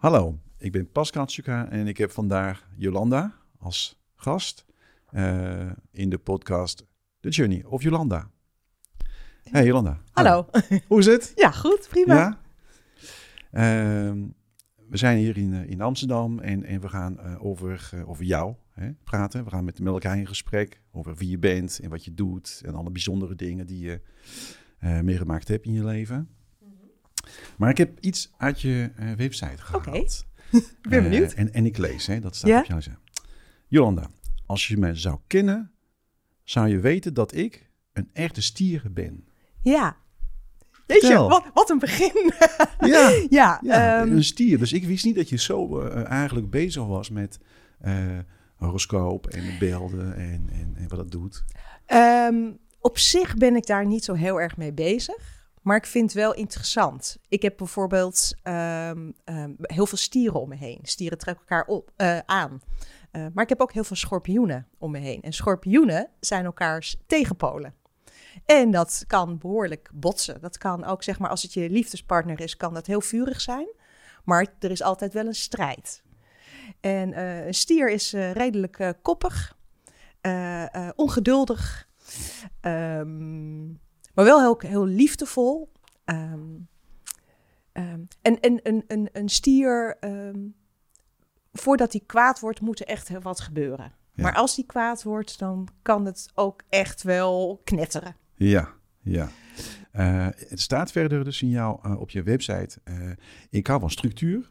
Hallo, ik ben Pascal Tsuka en ik heb vandaag Jolanda als gast uh, in de podcast The Journey of Jolanda. Hey Jolanda. Hallo. Hoe is het? Ja, goed, prima. Ja? Uh, we zijn hier in, uh, in Amsterdam en, en we gaan uh, over, over jou hè, praten. We gaan met, met elkaar in gesprek over wie je bent en wat je doet en alle bijzondere dingen die je meegemaakt hebt in je leven. Maar ik heb iets uit je uh, website gehaald. Oké, okay. ben benieuwd. Uh, en, en ik lees, hè, dat staat ja? op jouw zin. Jolanda, als je me zou kennen, zou je weten dat ik een echte stier ben. Ja. Weet je, wat, wat een begin. ja, ja, ja um, een stier. Dus ik wist niet dat je zo uh, eigenlijk bezig was met horoscoop en beelden en, en, en wat dat doet. Um, op zich ben ik daar niet zo heel erg mee bezig. Maar ik vind het wel interessant. Ik heb bijvoorbeeld um, um, heel veel stieren om me heen. Stieren trekken elkaar op, uh, aan. Uh, maar ik heb ook heel veel schorpioenen om me heen. En schorpioenen zijn elkaars tegenpolen. En dat kan behoorlijk botsen. Dat kan ook, zeg maar, als het je liefdespartner is, kan dat heel vurig zijn. Maar er is altijd wel een strijd. En uh, een stier is redelijk koppig, ongeduldig. Um, maar wel heel, heel liefdevol. Um, um, en en een, een, een stier, um, voordat hij kwaad wordt, moet er echt wat gebeuren. Ja. Maar als hij kwaad wordt, dan kan het ook echt wel knetteren. Ja, ja. Uh, het staat verder dus in jou uh, op je website. Uh, ik hou van structuur.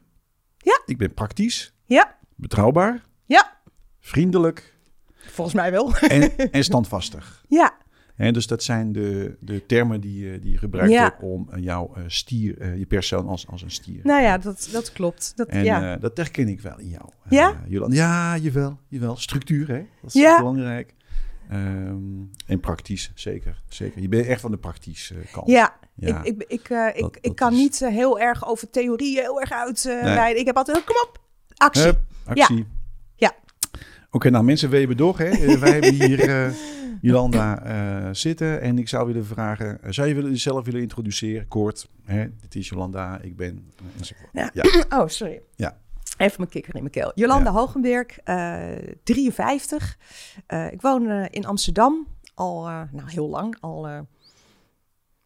Ja. Ik ben praktisch. Ja. Betrouwbaar. Ja. Vriendelijk. Volgens mij wel. En, en standvastig. Ja. En dus dat zijn de, de termen die, die je gebruikt ja. hebt om jouw uh, stier, uh, je persoon als, als een stier. Nou ja, dat, dat klopt. Dat, en ja. uh, dat herken ik wel in jou. Ja? Jolanda. Ja, jawel, jawel. Structuur, hè? Dat is ja. belangrijk. Um, en praktisch, zeker, zeker. Je bent echt van de praktische kant. Ja, ja. ik, ik, ik, dat, ik, ik kan is... niet heel erg over theorieën heel erg uitweiden. Nee. Ik heb altijd, kom op, actie. Hup, actie. Ja. Oké, okay, nou mensen, we hebben door. Hè? Wij hebben hier... Jolanda uh, zitten. En ik zou willen vragen, zou je willen, jezelf willen introduceren, kort? Hè? Dit is Jolanda, ik ben... Ja. ja. Oh, sorry. Ja. Even mijn kikker in mijn keel. Jolanda ja. Hogenberg, uh, 53. Uh, ik woon in Amsterdam al nou, heel lang, al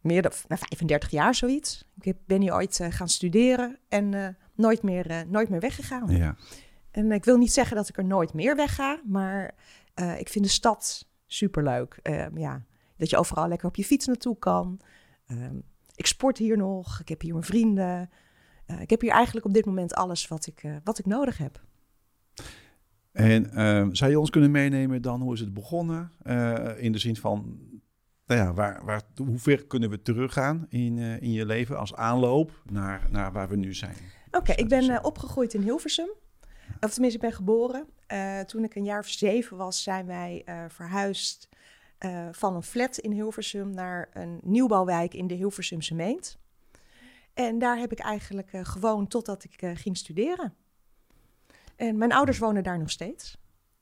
meer dan nou, 35 jaar zoiets. Ik ben hier ooit gaan studeren en nooit, meer, nooit meer weggegaan. Ja. En ik wil niet zeggen dat ik er nooit meer wegga, maar ik vind de stad superleuk. Uh, ja, dat je overal lekker op je fiets naartoe kan. Uh, ik sport hier nog. Ik heb hier mijn vrienden. Uh, ik heb hier eigenlijk op dit moment alles wat ik, uh, wat ik nodig heb. En ehm, zou je ons kunnen meenemen dan hoe is het begonnen? Eh, in de zin van, nou ja, waar, waar, hoe ver kunnen we teruggaan in, in je leven als aanloop naar, naar waar we nu zijn? Oké, okay, ik ben opgegroeid in Hilversum. Of tenminste, ik ben geboren. Uh, toen ik een jaar of zeven was, zijn wij uh, verhuisd uh, van een flat in Hilversum naar een nieuwbouwwijk in de Hilversumse Meent. En daar heb ik eigenlijk gewoond totdat ik ging studeren. En mijn ouders wonen daar nog steeds.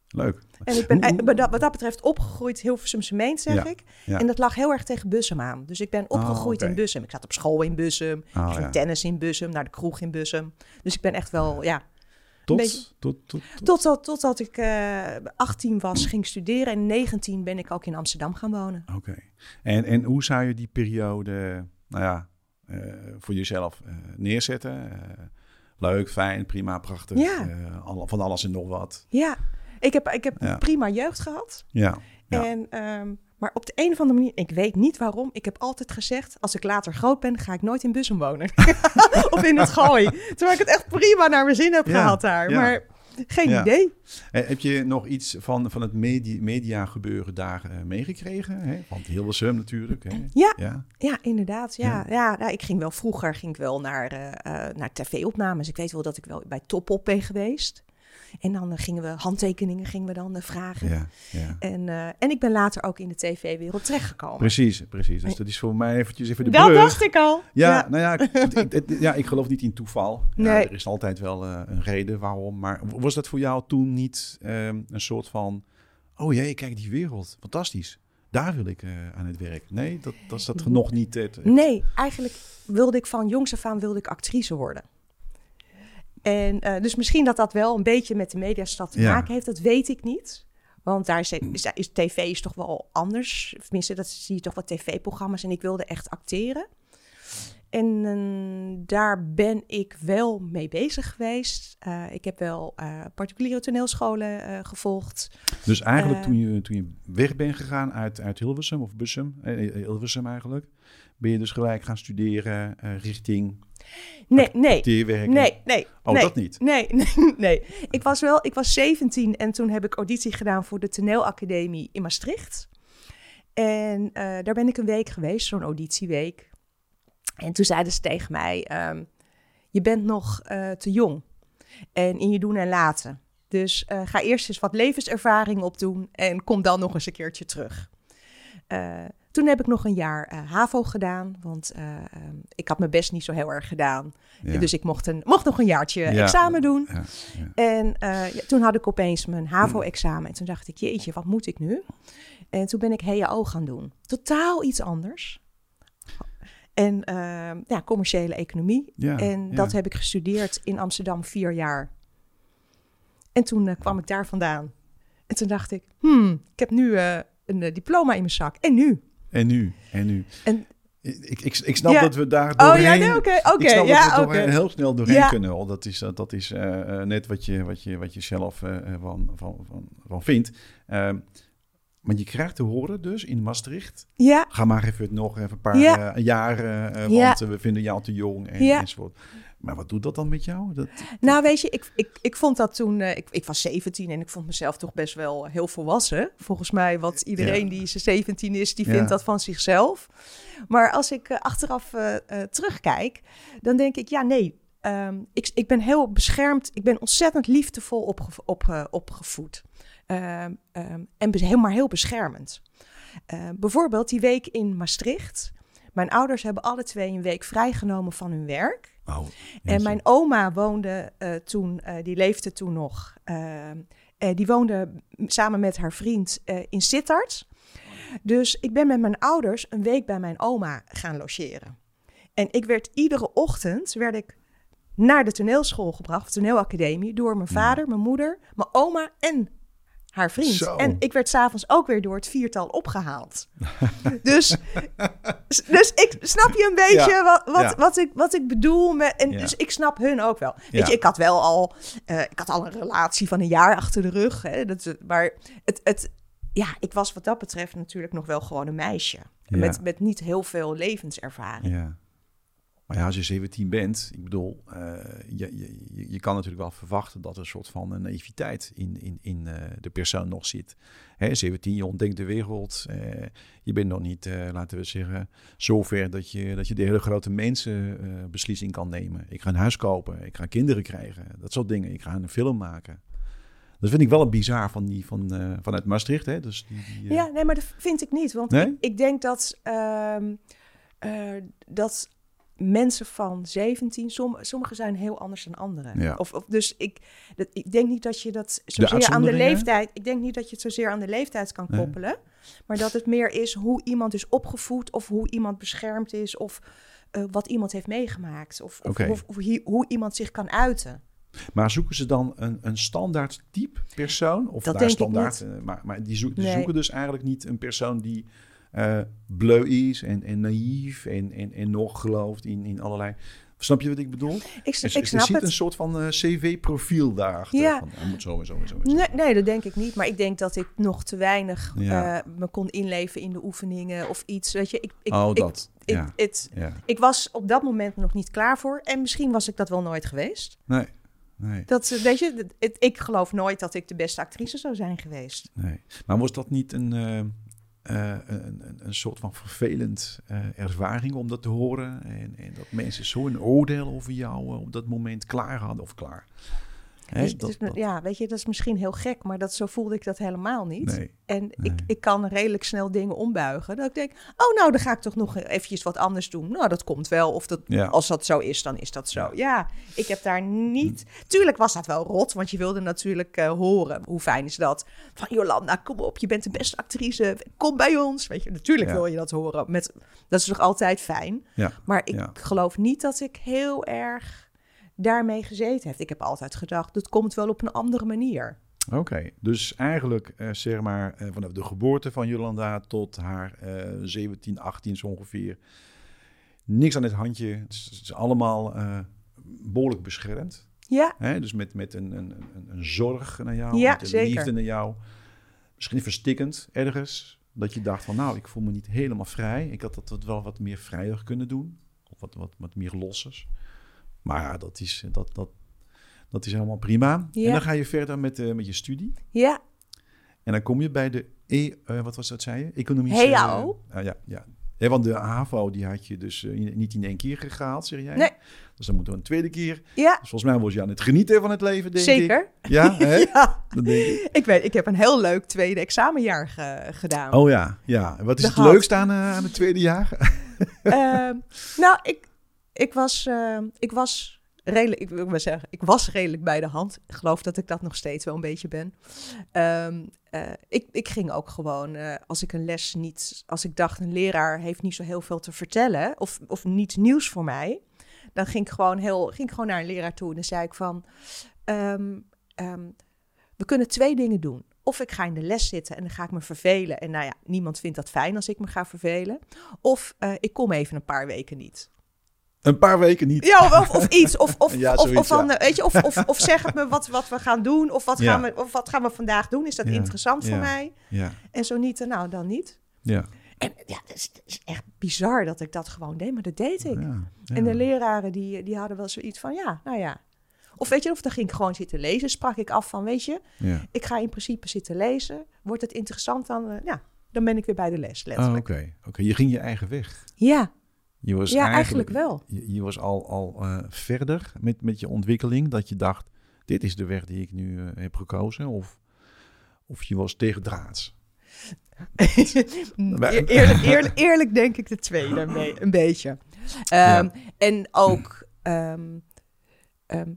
Leuk. En ik ben wat dat, wat dat betreft opgegroeid Hilversumse Meent, zeg ja, ik. Ja. En dat lag heel erg tegen Bussum aan. Dus ik ben opgegroeid oh, okay. in Bussum. Ik zat op school in Bussum. Oh, ik ging ja. tennis in Bussum, naar de kroeg in Bussum. Dus ik ben echt wel, ja, tot, beetje, tot, tot, tot. Totdat, totdat ik uh, 18 was, ging studeren. En 19 ben ik ook in Amsterdam gaan wonen. Oké. Okay. En, en hoe zou je die periode, nou ja, uh, voor jezelf uh, neerzetten? Leuk, fijn, prima, prachtig. Ja. Al, van alles en nog wat. Ja, ik heb, ik heb Ja. prima jeugd gehad. Ja. ja. En, ehm, maar op de een of andere manier, ik weet niet waarom, ik heb altijd gezegd, als ik later groot ben, ga ik nooit in Bussum wonen. of in het Gooi. Terwijl ik het echt prima naar mijn zin heb Ja, gehad daar. ja. Maar geen Ja. idee. Eh, heb je nog iets van, van het media, media gebeuren daar eh, meegekregen? Hè? Want Hilversum natuurlijk. Hè? Ja. ja. Ja, inderdaad. Ja, ja. nou, ik ging wel vroeger ging ik wel naar, eh, naar tv-opnames. Ik weet wel dat ik wel bij Top Op ben geweest. En dan eh, gingen we handtekeningen gingen we dan eh, vragen. Ja, ja. En, eh, en ik ben later ook in de tv-wereld terechtgekomen. Precies, precies. Dus dat is voor mij eventjes even de Dat brug. dacht ik al. Ja, nou ja, ik, ik- ik- ja, ik geloof niet in toeval. Ja, Nee. er is altijd wel eh, een reden waarom. Maar was dat voor jou toen niet ehm, een soort van... Oh jee, kijk die wereld, fantastisch. Daar wil ik eh, aan het werk. Nee, dat, dat is dat nog niet. Het, Nee, eigenlijk wilde ik van jongs af aan wilde ik actrice worden. En uh, dus misschien dat dat wel een beetje met de mediastad te Ja. maken heeft, dat weet ik niet. Want daar is, is, is tv is toch wel anders. Tenminste, dat zie je toch wat tv-programma's. En ik wilde echt acteren. En eh, daar ben ik wel mee bezig geweest. Eh, ik heb wel eh, particuliere toneelscholen eh, gevolgd. Dus eigenlijk Eh. toen, je, toen je weg bent gegaan uit, uit Hilversum of Bussum, eh, eh, Hilversum eigenlijk, ben je dus gelijk gaan studeren eh, richting Nee, nee, nee, nee. Oh, nee, dat niet? Nee, nee, nee. Ik was wel, ik was 17 en toen heb ik auditie gedaan voor de toneelacademie in Maastricht. En eh, daar ben ik een week geweest, zo'n auditieweek. En toen zeiden ze tegen mij, ehm, je bent nog eh, te jong en in je doen en laten. Dus ga eerst eens wat levenservaring opdoen en kom dan nog eens een keertje terug. Toen heb ik nog een jaar eh, HAVO gedaan, want eh, ehm, ik had mijn best niet zo heel erg gedaan. Ja. Dus ik mocht, een, mocht nog een jaartje Ja. examen doen. Ja. En eh, toen had ik opeens mijn HAVO-examen. En toen dacht ik, jeetje, wat moet ik nu? En toen ben ik HAO gaan doen. Totaal iets anders. En eh, ja, commerciële economie. En dat heb ik gestudeerd in Amsterdam vier jaar. En toen kwam ik daar vandaan. En toen dacht ik, hmm, ik heb nu een diploma in mijn zak. En nu? En nu? En nu? En- ik, ik, ik snap Ja. dat we daar Oh doorheen... ja, nee, oké, oké. ik snap ja, dat we heel snel doorheen Ja. kunnen. Al dat is, dat dat is eh, eh, net wat je, wat je, wat je zelf eh, eh, van, van, van, van vindt. Ehm, maar je krijgt te horen dus in Maastricht... Ja, Ga maar even nog even een paar Ja. eh, jaren, eh, Ja. want eh, we vinden jou te jong en, Ja. enzovoort. Maar wat doet dat dan met jou? Dat, Nou, weet je, ik, ik, ik vond dat toen... eh, ik, ik was 17 en ik vond mezelf toch best wel heel volwassen. Volgens mij, wat iedereen Ja. die zijn 17 is, die Ja. vindt dat van zichzelf. Maar als ik eh, achteraf eh, terugkijk, dan denk ik, ja, nee. ehm, ik, ik ben heel beschermd. Ik ben ontzettend liefdevol opge, op, opgevoed. Ehm, ehm, en be- heel, beschermend. Bijvoorbeeld die week in Maastricht. Mijn ouders hebben alle twee een week vrijgenomen van hun werk. Oh, En mijn oma woonde eh, toen, eh, die leefde toen nog. eh, die woonde samen met haar vriend in Sittard. Dus ik ben met mijn ouders een week bij mijn oma gaan logeren. En ik werd iedere ochtend werd ik naar de toneelschool gebracht, of toneelacademie, door mijn vader, mijn moeder, mijn oma en haar vriend. Zo. En ik werd s'avonds ook weer door het viertal opgehaald. dus, dus ik snap je een beetje Ja, wat, wat, ja. wat, ik, wat ik bedoel. Met, en Ja. Dus ik snap hun ook wel. Weet je, ik had wel al, eh, ik had al een relatie van een jaar achter de rug. Hè, dat, is- maar het, het, ja, ik was wat dat betreft natuurlijk nog wel gewoon een meisje. Met, met niet heel veel levenservaring. Maar ja, als je 17 bent, ik bedoel, eh, je, je, je- kan natuurlijk wel verwachten dat er een soort van een naïviteit in, in, in eh, de persoon nog zit. Hè, 17, je ontdekt de wereld. eh, je bent nog niet, laten we zeggen, zover dat je, dat je de hele grote mensen eh, beslissing kan nemen. Ik ga een huis kopen, ik ga kinderen krijgen, dat soort dingen. Ik ga een film maken. Dat vind ik wel een bizar van die, van, vanuit Maastricht. Hè? Dus die, die, Ja, nee, maar dat vind ik niet. Want Nee? ik, ik denk dat, ehm, eh, dat mensen van 17, som, sommigen zijn heel anders dan anderen. Ja. Of, of, dus ik, dat, ik denk niet dat je dat zozeer aan de leeftijd... Ik denk niet dat je het zozeer aan de leeftijd kan Nee. koppelen. Maar dat het meer is hoe iemand is opgevoed... of hoe iemand beschermd is... of eh, wat iemand heeft meegemaakt. Of, of, Oké. of, of hi- hoe iemand zich kan uiten. Maar zoeken ze dan een, een standaard type persoon? Of Dat denk ik standaard, eh, maar, maar die, zoek- die Nee. zoeken dus eigenlijk niet een persoon die eh bleu is en, en naïef en, en, en nog gelooft in, in allerlei. Snap je wat ik bedoel? Ik, Er, ik er snap zit het. een soort van eh, CV-profiel daarachter. Ja. Van, moet zo en zo en zo. en zo. Nee, nee, dat denk ik niet. Maar ik denk dat ik nog te weinig Ja. eh, me kon inleven in de oefeningen of iets. Weet je, ik, ik, oh, dat. ik, ja. ik was op dat moment nog niet klaar voor. En misschien was ik dat wel nooit geweest. Nee. Nee. Dat, weet je, het- ik geloof nooit dat ik de beste actrice zou zijn geweest. nee. Maar was dat niet een, eh, een, soort van vervelend eh, ervaring om dat te horen? En, en dat mensen zo'n oordeel over jou eh, op dat moment klaar hadden of klaar? Dus dat- dat- Ja, weet je, dat is misschien heel gek, maar dat, zo voelde ik dat helemaal niet. Nee. En Nee. ik, ik kan redelijk snel dingen ombuigen. Dat ik denk, oh nou, dan ga ik toch nog eventjes wat anders doen. Nou, dat komt wel. Of dat, Ja. als dat zo is, dan is dat zo. Ja. Ja, ik heb daar niet... Tuurlijk was dat wel rot, want je wilde natuurlijk eh, horen. Hoe fijn is dat? Van Jolanda, kom op, je bent de beste actrice. Kom bij ons. Weet je, natuurlijk Ja. wil je dat horen. Met, dat is toch altijd fijn? Maar ik geloof niet dat ik heel erg daarmee gezeten heeft. Ik heb altijd gedacht, dat komt wel op een andere manier. Oké, dus eigenlijk uh, zeg maar uh, vanaf de geboorte van Jolanda tot haar uh, 17, 18 zo ongeveer. Niks aan het handje. Het is, het is allemaal behoorlijk beschermd. Ja. Hè? Dus met, met een, een, een, een zorg naar jou, Ja, met een zeker. liefde naar jou. Misschien verstikkend ergens. Dat je dacht van nou, ik voel me niet helemaal vrij. Ik had dat wel wat meer vrijer kunnen doen. Of wat, wat, wat meer losses. Maar ja, dat is, dat, dat, dat is helemaal prima. Ja. En dan ga je verder met, eh, met je studie. Ja, En dan kom je bij de E, eh, wat was dat, zei je? Economische... HAO. eh, ah, ja, ja. Ja, want de HAVO die had je dus niet in één keer gehaald, zeg jij? Nee. Dus dan moeten we een tweede keer. ja Dus volgens mij was je aan het genieten van het leven, denk ik. zeker. Ja, hè? Ja. Dat denk ik. Ik weet, ik heb een heel leuk tweede examenjaar ge- gedaan. Oh ja, ja. En wat is het gehad. leukste aan, aan het tweede jaar? Ehm, nou, ik, ik, was, ehm, ik was redelijk, ik maar zeggen, ik was redelijk bij de hand. Ik geloof dat ik dat nog steeds wel een beetje ben. Ehm, eh, ik, ik ging ook gewoon, eh, als ik een les niet, als ik dacht een leraar heeft niet zo heel veel te vertellen of, of niets nieuws voor mij, dan ging ik gewoon heel, ging gewoon naar een leraar toe en dan zei ik van, ehm, ehm, we kunnen twee dingen doen. Of ik ga in de les zitten en dan ga ik me vervelen. En nou ja, niemand vindt dat fijn als ik me ga vervelen. Of eh, ik kom even een paar weken niet. Een paar weken niet. Ja, of, of, iets. Of, of, Ja, of, zoiets, of, van, ja. weet je, of, of, of zeg het me wat, wat we gaan doen. Of wat, Ja. gaan we, of wat gaan we vandaag doen? Is dat Ja, interessant voor mij? Ja, En zo niet, eh, nou dan niet. ja. En ja, dat is, echt bizar dat ik dat gewoon deed. Maar dat deed ik. ja, ja. En de leraren die, die hadden wel zoiets van, ja, nou ja. Of weet je, of dan ging ik gewoon zitten lezen. Sprak ik af van, weet je, Ja. ik ga in principe zitten lezen. Wordt het interessant, dan, eh, ja, dan ben ik weer bij de les, Oh, letterlijk. Oké, Oké, je ging je eigen weg. Ja, Je was ja eigenlijk wel. Je, je was al, al eh, verder met, met je ontwikkeling, dat je dacht, dit is de weg die ik nu eh, heb gekozen, of, of je was tegendraads. Eer- eerlijk, eerlijk, eerlijk denk ik de tweede een, be- een beetje. Ehm, En ook, ehm, ehm,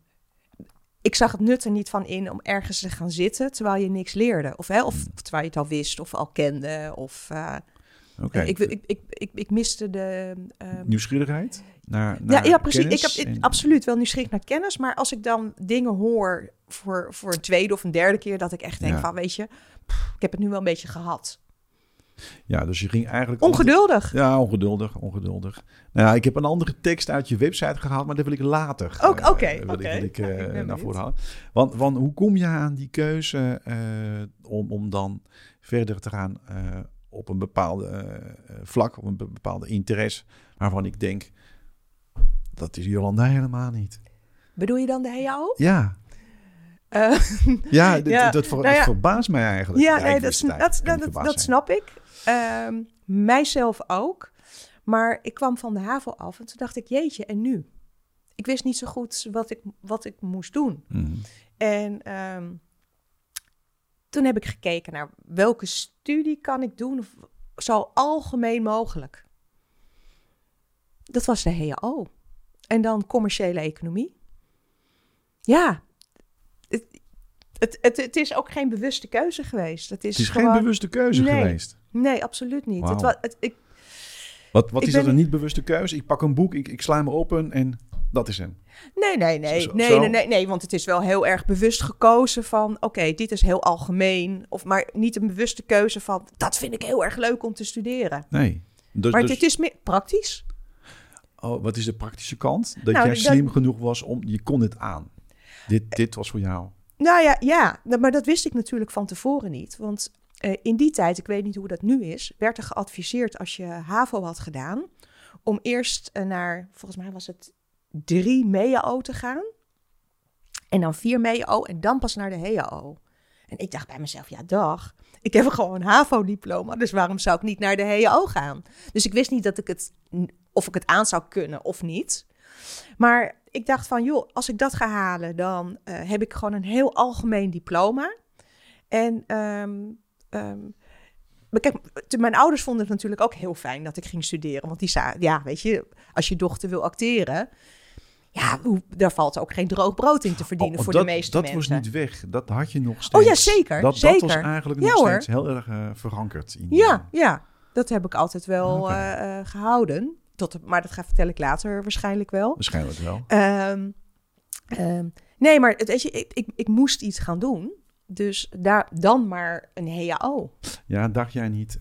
ik zag het nut er niet van in om ergens te gaan zitten terwijl je niks leerde. Of, hè, of terwijl je het al wist of al kende. Of, eh, Oké, ik, ik, ik, ik, ik miste de... ehm, nieuwsgierigheid naar, ja, naar ja, precies. Ik heb en- absoluut wel nieuwsgierig naar kennis. Maar als ik dan dingen hoor voor, voor een tweede of een derde keer... dat ik echt denk Ja. van, weet je, pff, ik heb het nu wel een beetje gehad. Ja, dus je ging eigenlijk... Ongeduldig. Ja, ongeduldig, ongeduldig. Nou ja, ik heb een andere tekst uit je website gehaald, maar dat wil ik later Ook- eh, oké, wil ik- oké. wil ik, Ja, eh, ik ben naar voren halen. Want, want hoe kom je aan die keuze eh, om, om dan verder te gaan eh, op een bepaalde eh, eh, vlak, op een be- bepaalde interesse, waarvan ik denk, dat is Jolanda helemaal niet. Bedoel je dan de HAO? Ja, Eh, ja, dat, ver- nou ja. verbaast mij eigenlijk. ja, nee, dat, dat, dat, snap ik. Ehm, mijzelf ook. Maar ik kwam van de HAVO af en toen dacht ik, jeetje, en nu? Ik wist niet zo goed wat ik, wat ik moest doen. Mhm. En ehm, toen heb ik gekeken naar welke studie kan ik doen, zo algemeen mogelijk. Dat was de HAO. En dan commerciële economie. Ja, het, het, het, het is ook geen bewuste keuze geweest. Het is, Het is gewoon, geen bewuste keuze Nee. geweest. Nee, absoluut niet. Het ik, Wat, wat is dat een niet- niet bewuste keuze? Ik pak een boek, ik, ik sla hem open en dat is hem. nee, nee, nee, Zo- nee, zo? nee, nee, nee, want het is wel heel erg bewust gekozen van, oké, dit is heel algemeen, of maar niet een bewuste keuze van, dat vind ik heel erg leuk om te studeren. Nee. Dus, Maar dus- het is meer praktisch. oh, wat is de praktische kant? Dat Nou, jij dat- slim genoeg was om, je kon het aan. Dit, dit was voor jou. Nou ja, ja, maar dat wist ik natuurlijk van tevoren niet. Want eh, in die tijd, ik weet niet hoe dat nu is, werd er geadviseerd als je HAVO had gedaan, om eerst eh, naar, volgens mij was het drie MEAO te gaan. En dan vier MEAO en dan pas naar de HAO. En ik dacht bij mezelf, ja dag, ik heb gewoon een HAVO-diploma, dus waarom zou ik niet naar de HAO gaan? Dus ik wist niet dat ik het, of ik het aan zou kunnen of niet. Maar ik dacht van, joh, als ik dat ga halen, dan eh, heb ik gewoon een heel algemeen diploma. En ehm, ehm, kijk, mijn ouders vonden het natuurlijk ook heel fijn dat ik ging studeren. Want die zei, ja, weet je, als je dochter wil acteren, ja, hoe, daar valt ook geen droog brood in te verdienen Oh, voor dat, de meeste dat mensen. was niet weg. Dat had je nog steeds. Oh ja, zeker, Dat, dat zeker. was eigenlijk Ja, nog hoor. steeds heel erg eh, verankerd. In Ja, ja, dat heb ik altijd wel eh, eh, gehouden. Tot, maar dat ga vertel ik later waarschijnlijk wel. Waarschijnlijk wel. Ehm, Ehm, nee, maar het, weet je, ik, ik, ik moest iets gaan doen. Dus daar dan maar een HAO. Ja, dacht jij niet,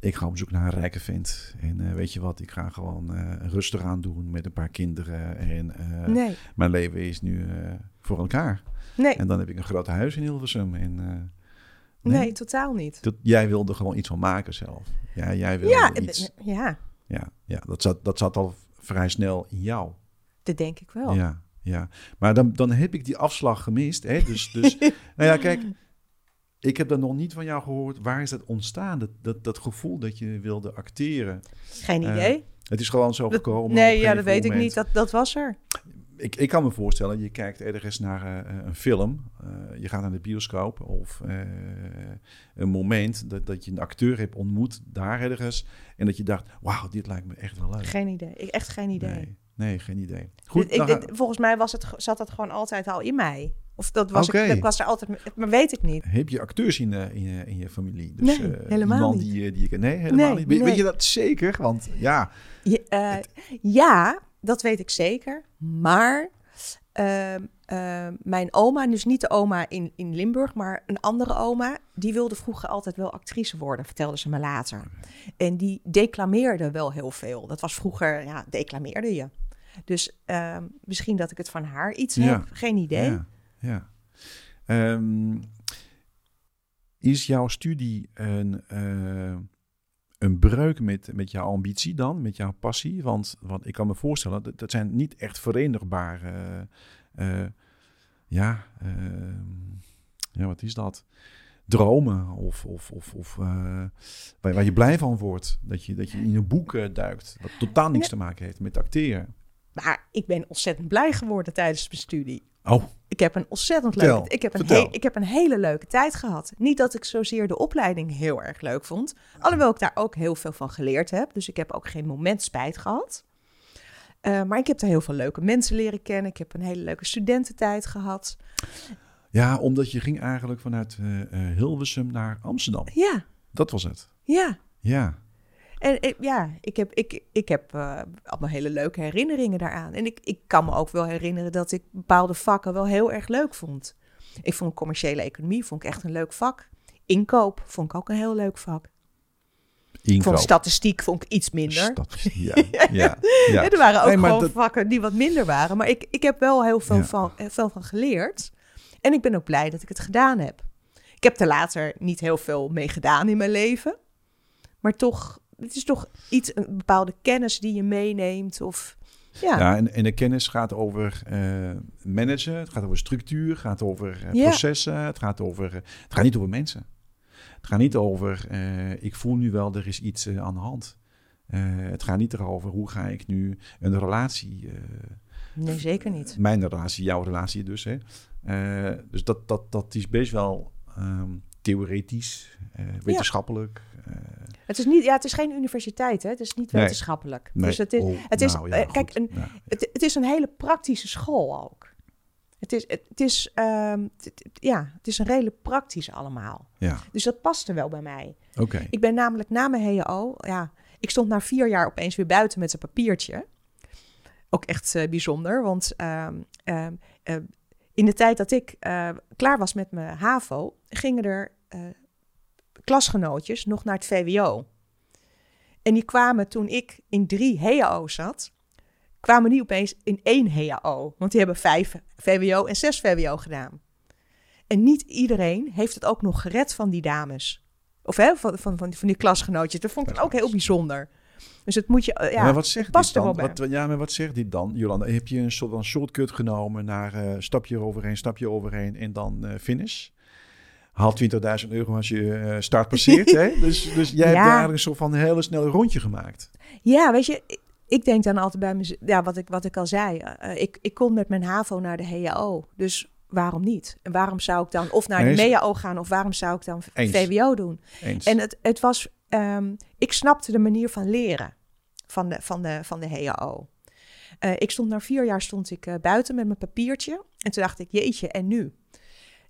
ik ga op zoek naar een rijke vent. En eh, weet je wat, ik ga gewoon eh, rustig aan doen met een paar kinderen. En eh, Nee, mijn leven is nu voor elkaar. nee, En dan heb ik een groot huis in Hilversum. En, eh, nee, totaal niet. dat, jij wilde gewoon iets van maken zelf. Ja, jij wilde Ja, iets. ja, Ja, ja dat, zat, dat zat al vrij snel in jou. dat denk ik wel. Ja, ja. Maar dan, dan heb ik die afslag gemist. Hè? Dus, dus nou ja, kijk, ik heb dat nog niet van jou gehoord. Waar is dat ontstaan? Dat, dat, dat gevoel dat je wilde acteren. Geen Eh, idee. Het is gewoon zo gekomen. nee, ja, dat weet ik niet. Dat, dat was er. Ik, ik kan me voorstellen, je kijkt ergens naar eh, een film. eh, je gaat naar de bioscoop of een moment dat, dat je een acteur hebt ontmoet daar ergens. En dat je dacht, wauw, dit lijkt me echt wel leuk. Geen idee. Ik, echt geen idee. Nee, nee, geen idee. Goed, Dit- ik, dit- volgens mij was het, zat dat gewoon altijd al in mij. Of dat was, ik, dat was er altijd, maar weet ik niet. heb je acteurs in, eh, in, je, in je familie? Dus, Nee, eh, helemaal niet. Die, je, nee, helemaal Nee, niet. Weet, nee. weet je dat zeker? Want ja, Je, eh, ja, dat weet ik zeker. Maar ehm, ehm, mijn oma, dus niet de oma in, in Limburg, maar een andere oma, die wilde vroeger altijd wel actrice worden, vertelde ze me later. En die declameerde wel heel veel. Dat was vroeger, ja, declameerde je. Dus ehm, misschien dat ik het van haar iets Ja. heb, geen idee. ja, ja. Ehm, is jouw studie een, eh, een breuk met, met jouw ambitie dan, met jouw passie? Want, want ik kan me voorstellen, dat, dat zijn niet echt verenigbare... eh, eh, ja, ehm, ja, wat is dat? Dromen of, of, of, of waar, waar je blij van wordt. Dat je, dat je in een boek duikt, wat totaal niks te maken heeft met acteren. Maar ik ben ontzettend blij geworden tijdens mijn studie. Oh, Ik heb een ontzettend leuke... Ik heb een, he- ik heb een hele leuke tijd gehad. Niet dat ik zozeer de opleiding heel erg leuk vond. Alhoewel ik daar ook heel veel van geleerd heb. Dus ik heb ook geen moment spijt gehad. Eh, maar ik heb daar heel veel leuke mensen leren kennen. Ik heb een hele leuke studententijd gehad. Ja, omdat je ging eigenlijk vanuit eh, Hilversum naar Amsterdam. Ja, Dat was het. ja. Ja. En ik- ja, ik heb, ik, ik heb eh, allemaal hele leuke herinneringen daaraan. En ik, ik kan me ook wel herinneren dat ik bepaalde vakken wel heel erg leuk vond. Ik vond commerciële economie vond ik echt een leuk vak. Inkoop vond ik ook een heel leuk vak. Ik Inkoop. vond statistiek vond ik iets minder. Ja, ja, ja. Er waren ook Nee, gewoon dat- vakken die wat minder waren. Maar ik, ik heb wel heel veel, Ja. van, heel veel van geleerd. En ik ben ook blij dat ik het gedaan heb. Ik heb er later niet heel veel mee gedaan in mijn leven. Maar toch, het is toch iets, een bepaalde kennis die je meeneemt. Of, ja. Ja, en, en de kennis gaat over eh, managen, het gaat over structuur, het gaat over eh, Ja. processen, het gaat, over, het gaat niet over mensen. Het gaat niet over, eh, ik voel nu wel, er is iets aan de hand. Het gaat niet erover, hoe ga ik nu een relatie, Nee, zeker niet. mijn relatie, jouw relatie dus. Hè? Dus dat, dat, dat is best wel ehm, theoretisch, wetenschappelijk. Het is, niet, ja, het is geen universiteit, hè? het is niet wetenschappelijk. nee. Dus het is, Oh, het is nou ja, eh, kijk, een, Ja. het, het is een hele praktische school ook. Het is, het, is, ehm, het- ja, het is een redelijk praktisch allemaal. ja, Dus dat paste wel bij mij. oké. Ik ben namelijk na mijn HO, ja, ik stond na vier jaar opeens weer buiten met een papiertje. Ook echt eh, bijzonder, want ehm, ehm, eh, in de tijd dat ik eh, klaar was met mijn HAVO, gingen er eh, klasgenootjes nog naar het VWO. En die kwamen toen ik in drie HAO zat, kwamen die opeens in één HAO. Want die hebben vijf VWO en zes VWO gedaan. En niet iedereen heeft het ook nog gered van die dames. Of hè, van, van, van, van die klasgenootjes. Dat vond ik ook heel bijzonder. Dus het moet je, eh, ja, maar wat zegt past er dan? Wat, ja, maar wat zegt dit dan, Jolanda? Heb je een soort van shortcut genomen naar eh, stapje overheen, stapje overheen en dan eh, finish? Haal 20.000 euro als je eh, start passeert. hè? Dus, dus jij hebt daar een soort van een hele snelle rondje gemaakt. Ja, weet je, ik, ik denk dan altijd bij mezelf, ja, wat ik, wat ik al zei. eh, ik, ik kom met mijn HAVO naar de HAO, dus waarom niet? En waarom zou ik dan of naar de MEAO gaan of waarom zou ik dan Eens. VWO doen? Eens. En het, het was, ehm, ik snapte de manier van leren van de, van de, van de HAO. Eh, ik stond na vier jaar stond ik buiten met mijn papiertje. En toen dacht ik, jeetje, en nu?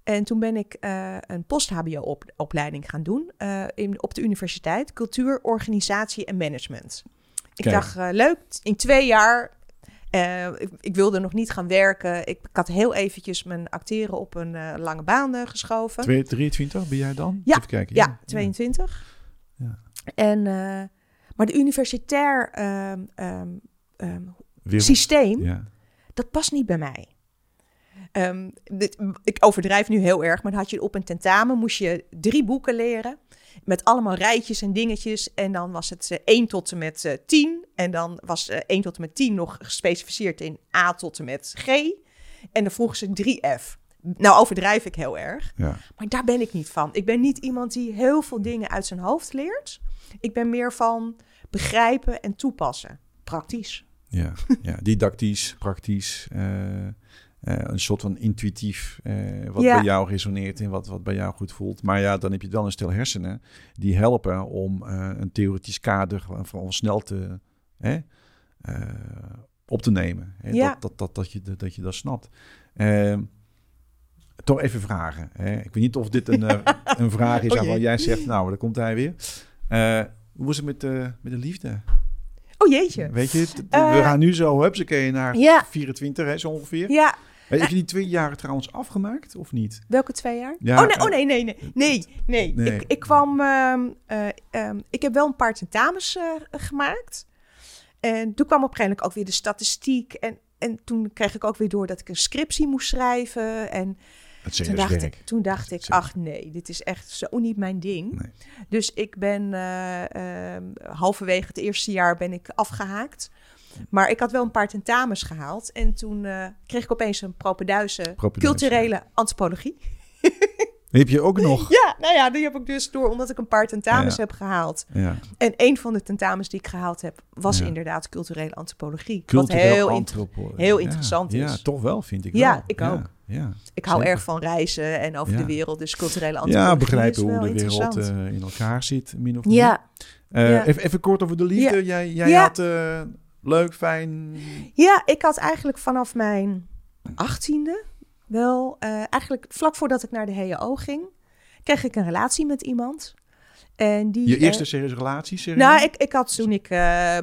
En toen ben ik eh, een post-HBO-opleiding gaan doen eh, in, op de universiteit. Cultuur, organisatie en management. Ik Kijk. dacht, eh, leuk, in twee jaar ik, ik wilde nog niet gaan werken. Ik, ik had heel eventjes mijn acteren op een lange baan geschoven. Twee- 23 ben jij dan? Ja, Even kijken. Ja, 22. Ja. En, maar de universitair ehm, ehm, ehm, systeem, Ja. dat past niet bij mij. Ehm, dit, ik overdrijf nu heel erg, maar dan had je op een tentamen, moest je drie boeken leren. Met allemaal rijtjes en dingetjes. En dan was het eh, 1 tot en met eh 10. En dan was eh 1 tot en met 10 nog gespecificeerd in A tot en met G. En dan vroegen ze 3F. Nou overdrijf ik heel erg. Ja. Maar daar ben ik niet van. Ik ben niet iemand die heel veel dingen uit zijn hoofd leert. Ik ben meer van begrijpen en toepassen. Praktisch. Ja, ja, didactisch, praktisch. Eh, een soort van intuïtief, eh, wat Ja. bij jou resoneert en wat, wat bij jou goed voelt. Maar ja, dan heb je wel een stel hersenen die helpen om eh, een theoretisch kader vooral snel te, hè, op te nemen. Hè? Ja. Dat, dat, dat, dat, je, dat je dat snapt. Ehm, toch even vragen. Hè? Ik weet niet of dit een, een vraag is Oh jij zegt, nou, daar komt hij weer. Hoe is het met, met de liefde? Oh jeetje. Weet je, we gaan nu zo, hupsakee, naar Ja. 24, hè, zo ongeveer. Ja, Heb je die twee jaren trouwens afgemaakt, of niet? welke twee jaar? Ja, oh, nee, eh, oh nee, nee, nee. Nee, nee. nee. Ik, ik kwam... ehm, eh, ehm, ik heb wel een paar tentamens eh, gemaakt. En toen kwam op een gegeven moment ook weer de statistiek. En, en toen kreeg ik ook weer door dat ik een scriptie moest schrijven. En Het toen dacht, ik, toen dacht ik, ach nee, dit is echt zo niet mijn ding. Nee. Dus ik ben eh, ehm, halverwege het eerste jaar ben ik afgehaakt. Maar ik had wel een paar tentamens gehaald. En toen eh, kreeg ik opeens een propeduise culturele antropologie. Die heb je ook nog. Ja, nou ja, die heb ik dus door omdat ik een paar tentamens Ja. heb gehaald. Ja. En een van de tentamens die ik gehaald heb, was Ja. inderdaad culturele antropologie. Cultureel wat heel inter- heel ja, interessant is. Ja, toch wel, vind ik Ja, wel. ik ook. Ja, Ik hou Zeker. erg van reizen en over Ja. de wereld. Dus culturele antropologie ja is begrijpen wel hoe de wereld interessant. eh, in elkaar zit, min of meer. ja, Eh, ja. even, even kort over de liefde. Jij, jij Ja. had eh, leuk, fijn... ja, ik had eigenlijk vanaf mijn achttiende wel... eh, eigenlijk vlak voordat ik naar de HEO ging... kreeg ik een relatie met iemand. En die, Je eh, eerste serieuze relatie, serieus? Nou, ik, ik had toen ik... eh,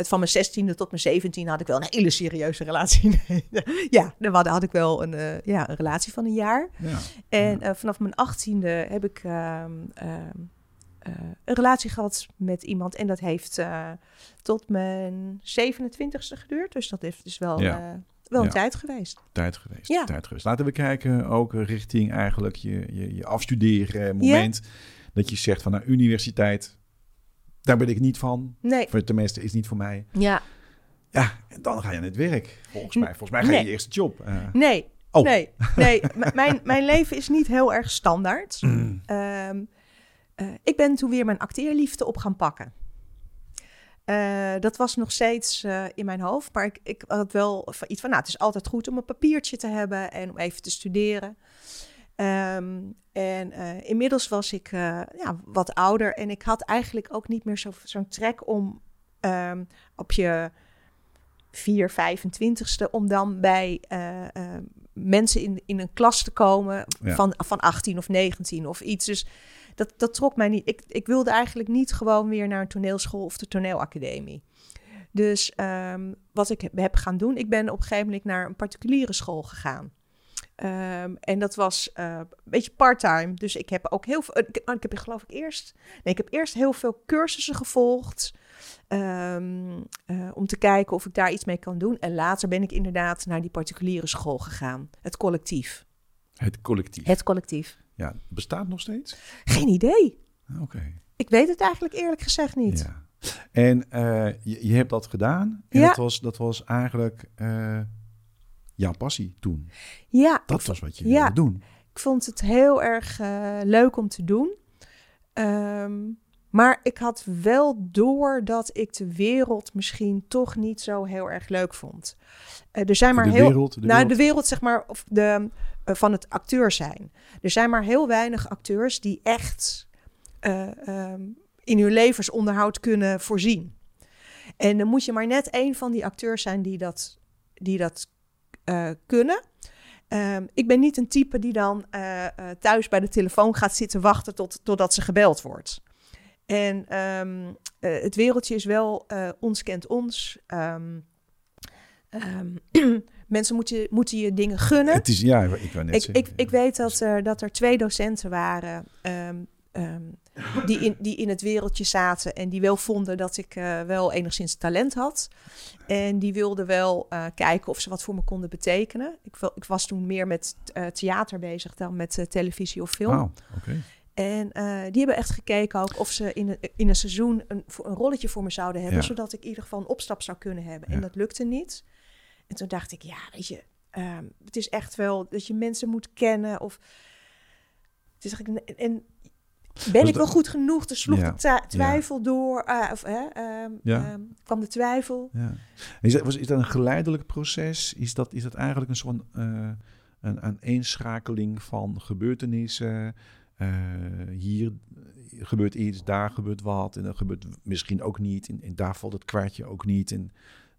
het van mijn 16e tot mijn 17e had ik wel een hele serieuze relatie. ja, dan had, ik wel een, eh, ja, een relatie van een jaar. Ja. En eh, vanaf mijn 18e heb ik ehm, eh, een relatie gehad met iemand. En dat heeft eh, tot mijn 27e geduurd. Dus dat heeft dus wel, Ja. eh, wel een Ja. tijd geweest. tijd geweest. Ja. Tijd geweest. Laten we kijken ook richting eigenlijk je, je, je afstuderen moment. Dat je zegt van nou, universiteit, daar ben ik niet van. Nee. Voor tenminste, is niet voor mij. Ja. Ja, en dan ga je aan het werk. Volgens mij. Volgens mij ga je Nee. je eerste job. Nee. Oh. Nee. Nee. M- mijn, mijn leven is niet heel erg standaard. Mm. Ehm, eh, ik ben toen weer mijn acteerliefde op gaan pakken. Eh, dat was nog steeds eh, in mijn hoofd, maar ik, ik had wel van iets van, nou, het is altijd goed om een papiertje te hebben en om even te studeren. Ehm, en inmiddels was ik ja, wat ouder en ik had eigenlijk ook niet meer zo- zo'n trek om ehm, op je 4, 25ste, om dan bij mensen in, in een klas te komen Ja. van, van 18 of 19 of iets. Dus dat, dat trok mij niet. Ik, ik wilde eigenlijk niet gewoon weer naar een toneelschool of de toneelacademie. Dus ehm, wat ik heb, gaan doen, ik ben op een gegeven moment naar een particuliere school gegaan. Ehm, en dat was eh, een beetje part-time. Dus ik heb ook heel veel. Ik, ik heb geloof ik eerst. Nee, ik heb eerst heel veel cursussen gevolgd. ehm, eh, om te kijken of ik daar iets mee kan doen. En later ben ik inderdaad naar die particuliere school gegaan. Het collectief. Het collectief. Het collectief. Ja, bestaat nog steeds? Geen idee. Oké. Ik weet het eigenlijk eerlijk gezegd niet. Ja. En eh, je, je hebt dat gedaan. En Ja. dat, was, dat was eigenlijk eh, jouw passie toen. Ja, Dat was wat je ja. wilde doen. ik vond het heel erg eh, leuk om te doen. Ehm, maar ik had wel door dat ik de wereld misschien toch niet zo heel erg leuk vond. Er zijn maar de heel. wereld, de nou, wereld. de wereld, zeg maar, of de, van het acteur zijn. Er zijn maar heel weinig acteurs die echt eh, ehm, in hun levensonderhoud kunnen voorzien. En dan moet je maar net een van die acteurs zijn die dat, die dat eh, kunnen. Ehm, ik ben niet een type die dan eh, eh, thuis bij de telefoon gaat zitten wachten tot, totdat ze gebeld wordt. En ehm, eh, het wereldje is wel eh, ons kent ons. Mensen moeten, moeten je dingen gunnen. Het is, ja, ik net Ik, ik, ik weet dat er, dat er twee docenten waren ehm, ehm, die, in, die in het wereldje zaten en die wel vonden dat ik eh, wel enigszins talent had. En die wilden wel eh, kijken of ze wat voor me konden betekenen. Ik, ik was toen meer met eh, theater bezig dan met eh, televisie of film. En eh, die hebben echt gekeken ook of ze in een, in een seizoen een, een rolletje voor me zouden hebben. Ja. Zodat ik in ieder geval een opstap zou kunnen hebben. En dat lukte niet. En toen dacht ik, ja, weet je, ehm, het is echt wel dat je mensen moet kennen. Of het is eigenlijk, en, en ben Dus ik wel goed genoeg? Er sloeg Ja. de twijfel door. ah, of, Ja. ehm, kwam de twijfel. Ja. Is, dat, was, is dat een geleidelijk proces? Is dat, is dat eigenlijk een soort eh een aaneenschakeling van gebeurtenissen? Eh, hier gebeurt iets, daar gebeurt wat. En dat gebeurt misschien ook niet. En, en daar valt het kwartje ook niet. En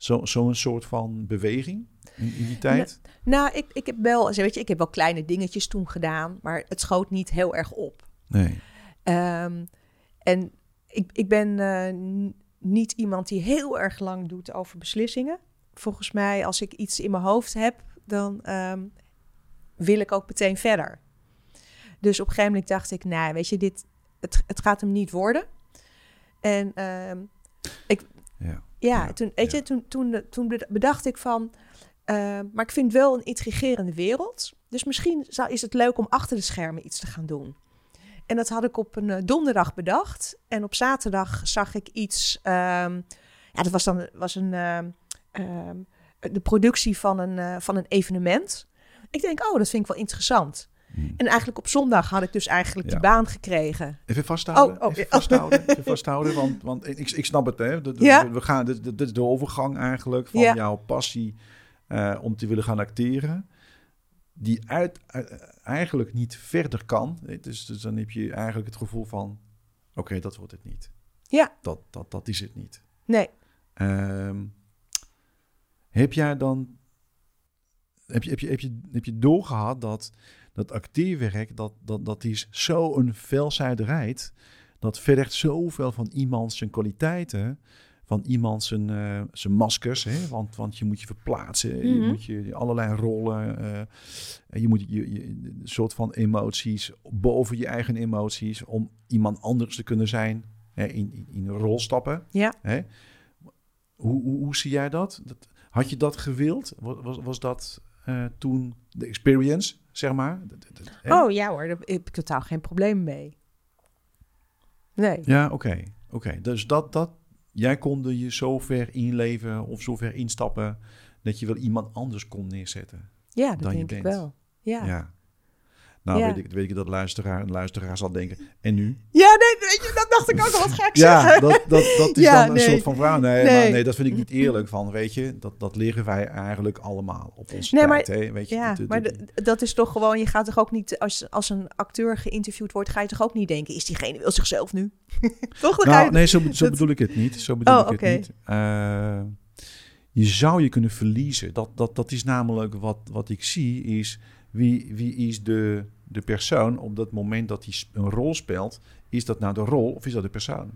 zo- zo'n soort van beweging in, in die tijd? Nou, ik, ik heb wel, weet je, ik heb wel kleine dingetjes toen gedaan. Maar het schoot niet heel erg op. Nee. Ehm, en ik, ik ben eh, niet iemand die heel erg lang doet over beslissingen. Volgens mij, als ik iets in mijn hoofd heb, dan ehm, wil ik ook meteen verder. Dus op een gegeven moment dacht ik, nou, weet je, dit, het, het gaat hem niet worden. En ehm, Ja. Ja, Ja, toen, weet ja. je, toen, toen, toen bedacht ik van, eh, maar ik vind het wel een intrigerende wereld. Dus misschien zou, is het leuk om achter de schermen iets te gaan doen. En dat had ik op een eh, donderdag bedacht. En op zaterdag zag ik iets. ehm, ja, dat was dan was een, ehm, ehm, de productie van een, eh, van een evenement. Ik denk, oh, dat vind ik wel interessant. Hm. En eigenlijk op zondag had ik dus eigenlijk Ja. die baan gekregen. Even vasthouden. Oh, oh, even vasthouden. Even vasthouden. Want, want ik, ik snap het, hè. De- de- Ja. We gaan, dit, dit is de overgang eigenlijk van Ja. jouw passie eh, om te willen gaan acteren. Die uit, uit- eigenlijk niet verder kan. Dus, dus dan heb je eigenlijk het gevoel van... Oké, dat wordt het niet. Ja. Dat, dat, dat is het niet. Nee, Ehm, heb jij dan... Heb je, heb je, heb je, heb je doorgehad dat dat acteerwerk, dat, dat, dat is zo'n veelzijdigheid. Dat vergt zoveel van iemand zijn kwaliteiten. Van iemand zijn, eh, zijn maskers. Hè? Want, want je moet je verplaatsen. Je Mhm. moet je allerlei rollen. en je moet je, je, een soort van emoties boven je eigen emoties. Om iemand anders te kunnen zijn. Hè? In, in, in een rol stappen. Ja. Hè? Hoe, hoe, hoe zie jij dat? dat? Had je dat gewild? Was, was, was dat eh, toen de experience, zeg maar? Oh ja hoor, daar heb ik totaal geen probleem mee. Nee. Ja, oké. oké. Dus dat, dat, jij konde je zo ver inleven of zo ver instappen... dat je wel iemand anders kon neerzetten. Ja, dat Dan je denk ik bent. wel. Ja. Ja. Ja, Nou, Ja. Weet, ik, weet ik dat luisteraar, een luisteraar zal denken... En nu? nee, weet je, dat dacht ik ook al. Wat ga ik Ja, zeggen? dat, dat, dat is Ja, dan een nee. soort van vraag. Nee, Nee. Maar nee, dat vind ik niet eerlijk van, weet je. Dat, dat leren wij eigenlijk allemaal op onze Nee, tijd. maar- hè? Weet je, Ja, maar dat is toch gewoon, je gaat toch ook niet, als, als een acteur geïnterviewd wordt, ga je toch ook niet denken, is diegene wil zichzelf nu? toch? Dan Nou, je, nee, zo, zo dat- bedoel ik het niet. Zo bedoel Oh, ik het niet. Eh, je zou je kunnen verliezen. Dat, dat, dat is namelijk wat, wat ik zie, is wie, wie is de, de persoon op dat moment dat hij een rol speelt. Is dat nou de rol of is dat de persoon?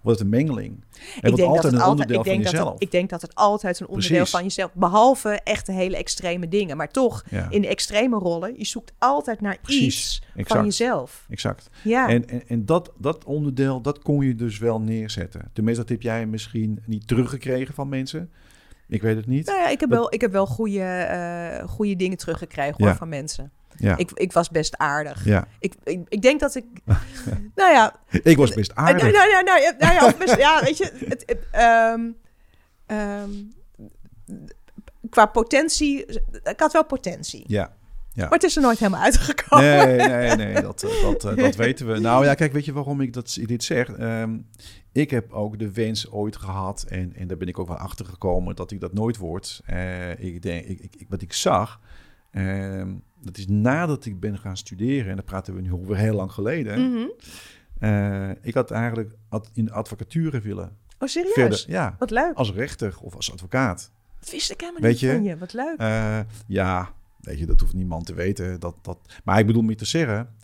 Wordt het een mengeling? En ik wordt denk altijd dat het een altijd, onderdeel van jezelf. het, ik denk dat het altijd een onderdeel Precies. van jezelf, behalve echte hele extreme dingen. Maar toch, ja, in de extreme rollen, je zoekt altijd naar Precies, iets van jezelf. exact. Ja. En, en, en dat, dat onderdeel, dat kon je dus wel neerzetten. Tenminste, dat heb jij misschien niet teruggekregen van mensen. Ik weet het niet. nou ja, ik heb dat- wel, ik heb wel goede, eh, goede dingen teruggekregen hoor, Ja. van mensen. Ja, Ik, ik was best aardig. ja. Ik, ik, ik denk dat ik, nou ja, ik was best Nou, aardig. nou, nou, nou, ja, nou ja, best- ja, weet je, het, het, ehm, ehm, qua potentie, ik had wel potentie. Ja. Maar het is er nooit helemaal uitgekomen. Nee, nee, nee, dat, eh, dat, eh, dat weten we. Nou ja, kijk, weet je waarom ik dat, dit zeg? Ehm, ik heb ook de wens ooit gehad, en, en daar ben ik ook wel achter gekomen, dat ik dat nooit word. Eh, ik denk, ik, ik, wat ik zag, ehm, dat is nadat ik ben gaan studeren, en dan praten we nu over heel lang geleden. Mhm. eh, ik had eigenlijk ad- in de advocatuur willen. Oh, serieus? Verder, ja, Wat leuk. als rechter of als advocaat. Dat wist ik helemaal Weet niet je? van je. Wat leuk. Eh, ja, weet je, dat hoeft niemand te weten. Dat, dat, maar ik bedoel meer te zeggen,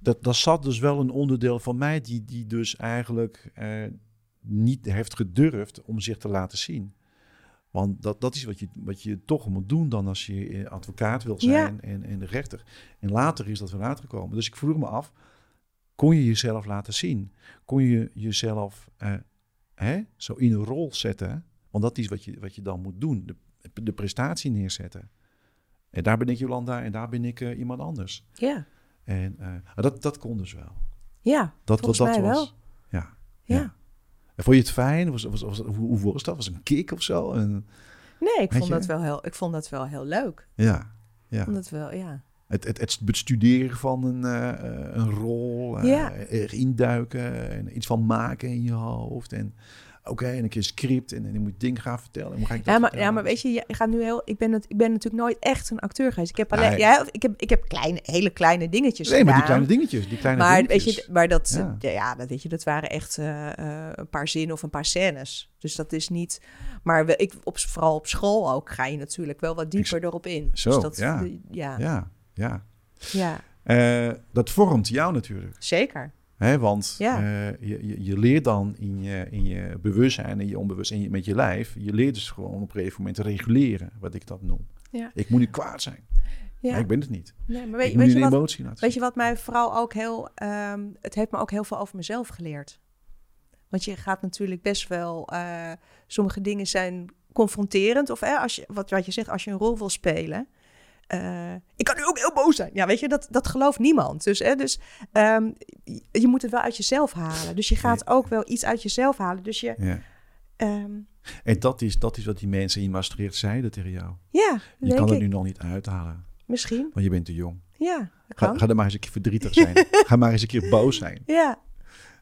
dat, dat zat dus wel een onderdeel van mij die, die dus eigenlijk eh, niet heeft gedurfd om zich te laten zien. Want dat, dat is wat je, wat je toch moet doen dan als je eh, advocaat wilt zijn en, en de rechter. En later is dat weer uitgekomen. Dus ik vroeg me af, kon je jezelf laten zien? Kon je jezelf eh, hè, zo in een rol zetten? Want dat is wat je, wat je dan moet doen, de, de prestatie neerzetten. En daar ben ik Jolanda en daar ben ik uh, iemand anders. Ja. En uh, dat, dat kon dus wel. Ja, dat, volgens dat, mij was, wel. Ja, ja. ja. En vond je het fijn? Was, was, was, hoe, hoe was dat? Was een kick of zo? En, nee, ik vond, dat wel heel, ik vond dat wel heel leuk. Ja, ja. Vond het wel, ja. Het, het, het bestuderen van een, uh, een rol, uh, ja. induiken en iets van maken in je hoofd. En oké, en een keer script en, en dan moet je dingen gaan vertellen. ga ik dat ja, maar, ja, maar weet je, je gaat nu heel. Ik ben, het, ik ben natuurlijk nooit echt een acteur geweest. Ik heb alleen, ja, ik heb, ik heb kleine, hele kleine dingetjes. Nee, maar die kleine dingetjes, die kleine maar dingetjes. weet je, maar dat, ja. ja, dat weet je, dat waren echt uh, een paar zinnen of een paar scènes. Dus dat is niet. Maar we, ik, op, vooral op school ook ga je natuurlijk wel wat dieper erop in. Zo, dus dat, ja. ja, ja, ja. ja. Uh, dat vormt jou natuurlijk. Zeker. He, want ja. uh, je, je, je, leert dan in je, in je bewustzijn en je onbewustzijn met je lijf, je leert dus gewoon op een gegeven moment te reguleren, wat ik dat noem. Ja. Ik moet niet kwaad zijn. Ja. Maar ik ben het niet. Nee, maar weet, ik moet weet je wat, emotie laten Weet je wat mij vooral ook heel... Um, het heeft me ook heel veel over mezelf geleerd. Want je gaat natuurlijk best wel... Uh, sommige dingen zijn confronterend. Of hè, als je, wat, wat je zegt, als je een rol wil spelen... Uh, ik kan nu ook heel boos zijn. Ja, weet je, dat, dat gelooft niemand. Dus, hè, dus um, je moet het wel uit jezelf halen. Dus je gaat ook wel iets uit jezelf halen. Dus je. Ja. Um, en dat is, dat is wat die mensen in Maastricht zeiden tegen jou. Ja, je kan het ik. nu nog niet uithalen. Misschien. Want je bent te jong. Ja, ga, ga er maar eens een keer verdrietig zijn. ga maar eens een keer boos zijn. Ja,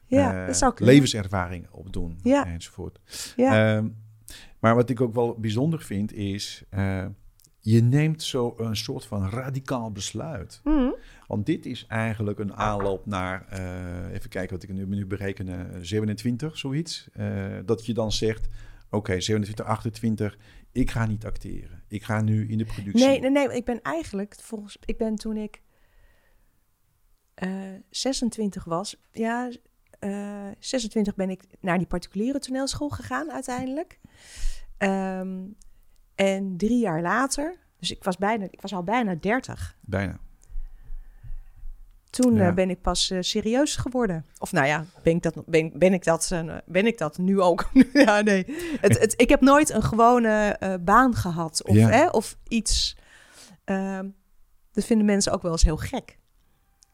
ja uh, dat zou kunnen. Levenservaring opdoen ja. enzovoort. Ja. Um, maar wat ik ook wel bijzonder vind is... Uh, je neemt zo een soort van radicaal besluit. Mm. Want dit is eigenlijk een aanloop naar, uh, even kijken wat ik nu, nu berekenen, 27, zoiets. Uh, dat je dan zegt, oké, okay, 27, 28, ik ga niet acteren. Ik ga nu in de productie. Nee, nee, nee, ik ben eigenlijk, volgens, ik ben toen ik uh, 26 was, ja, 26 ben ik naar die particuliere toneelschool gegaan uiteindelijk. Um, en drie jaar later, dus ik was, bijna, ik was al bijna dertig. Bijna. Toen ja. uh, ben ik pas uh, serieus geworden. Of nou ja, ben ik dat, ben, ben ik dat, uh, ben ik dat nu ook? ja, nee. Het, het, ik heb nooit een gewone baan gehad. Of, Ja. hè, of iets. ehm, dat vinden mensen ook wel eens heel gek.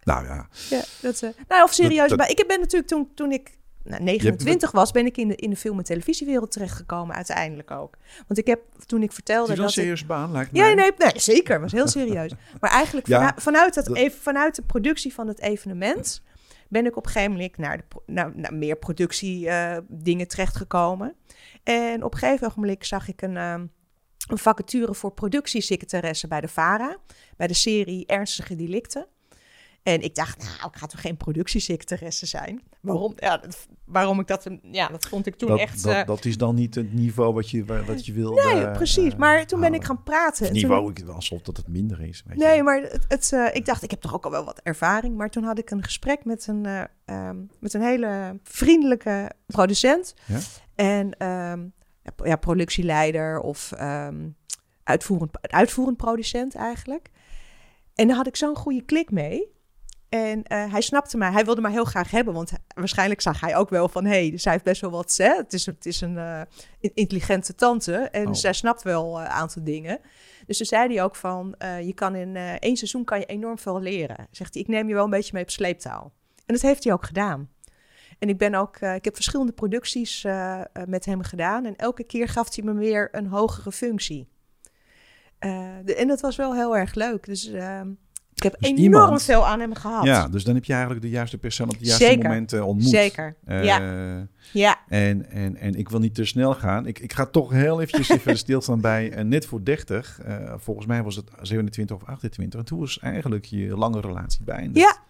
Nou ja, Ja, dat, eh, nou, of serieus. Dat- dat- Maar ik ben natuurlijk toen, toen ik nou, 29 was, ben ik in de, in de film- en televisiewereld terechtgekomen uiteindelijk ook. Want ik heb, toen ik het vertelde is wel een serieuze baan, lijkt me. Ja, nee, nee, zeker. was heel serieus. Maar eigenlijk Ja, vana- vanuit, dat, even, vanuit de productie van het evenement... ben ik op een gegeven moment naar, de, naar, naar meer productiedingen dingen terechtgekomen. En op een gegeven moment zag ik een, ehm, een vacature voor productiesecretaresse bij de VARA. Bij de serie Ernstige Delicten. En ik dacht, nou, ik ga toch geen productiesecretaresse zijn? Waarom? Ja, dat, waarom ik dat... Ja, dat vond ik toen dat, echt... dat, eh, dat is dan niet het niveau wat je, wa- wat je wil. nee, precies. Maar toen ben ik gaan praten. En toen- niveau, ik, alsof dat het minder is. Weet Nee, je. maar het, het, eh, ik dacht, ik heb toch ook al wel wat ervaring. Maar toen had ik een gesprek met een, eh, ehm, met een hele vriendelijke producent. Ja? En ehm, ja, productieleider of ehm, uitvoerend, uitvoerend producent eigenlijk. En daar had ik zo'n goede klik mee. En eh, hij snapte mij, hij wilde mij heel graag hebben, want hij- waarschijnlijk zag hij ook wel van, hé, hey, zij heeft best wel wat, hè? Het, is, het is een eh, in- intelligente tante en Oh. zij snapt wel een aantal dingen. Dus toen zei hij ook van, eh, je kan in eh, één seizoen kan je enorm veel leren. Zegt hij, ik neem je wel een beetje mee op sleeptouw. En dat heeft hij ook gedaan. En ik ben ook, eh, ik heb verschillende producties eh, eh, met hem gedaan en elke keer gaf hij me weer een hogere functie. Eh, de- en dat was wel heel erg leuk. Dus ehm, ik heb Dus enorm iemand- veel aan hem gehad. Ja, dus dan heb je eigenlijk de juiste persoon op het juiste Zeker. moment eh, ontmoet. Zeker. Eh, ja. ja. En, en, en ik wil niet te snel gaan. Ik, ik ga toch heel eventjes even stilstaan bij eh, net voor 30. Eh, volgens mij was het 27 of 28. En toen was eigenlijk je lange relatie beëindigd. Ja.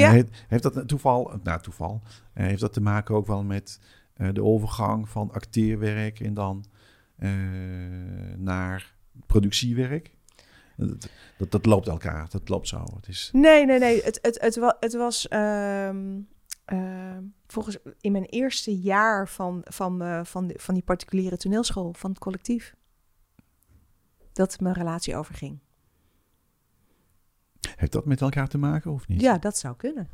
Ja. Heeft, heeft dat een toeval, nou toeval, heeft dat te maken ook wel met de overgang van acteerwerk en dan naar productiewerk? Dat, dat, dat loopt elkaar, dat loopt zo. Het is, Nee, nee, nee. Het, het, het, wa- het was ehm, ehm, volgens in mijn eerste jaar van, van, eh, van, de- van die particuliere toneelschool, van het collectief. dat mijn relatie overging. Heeft dat met elkaar te maken of niet? Ja, dat zou kunnen.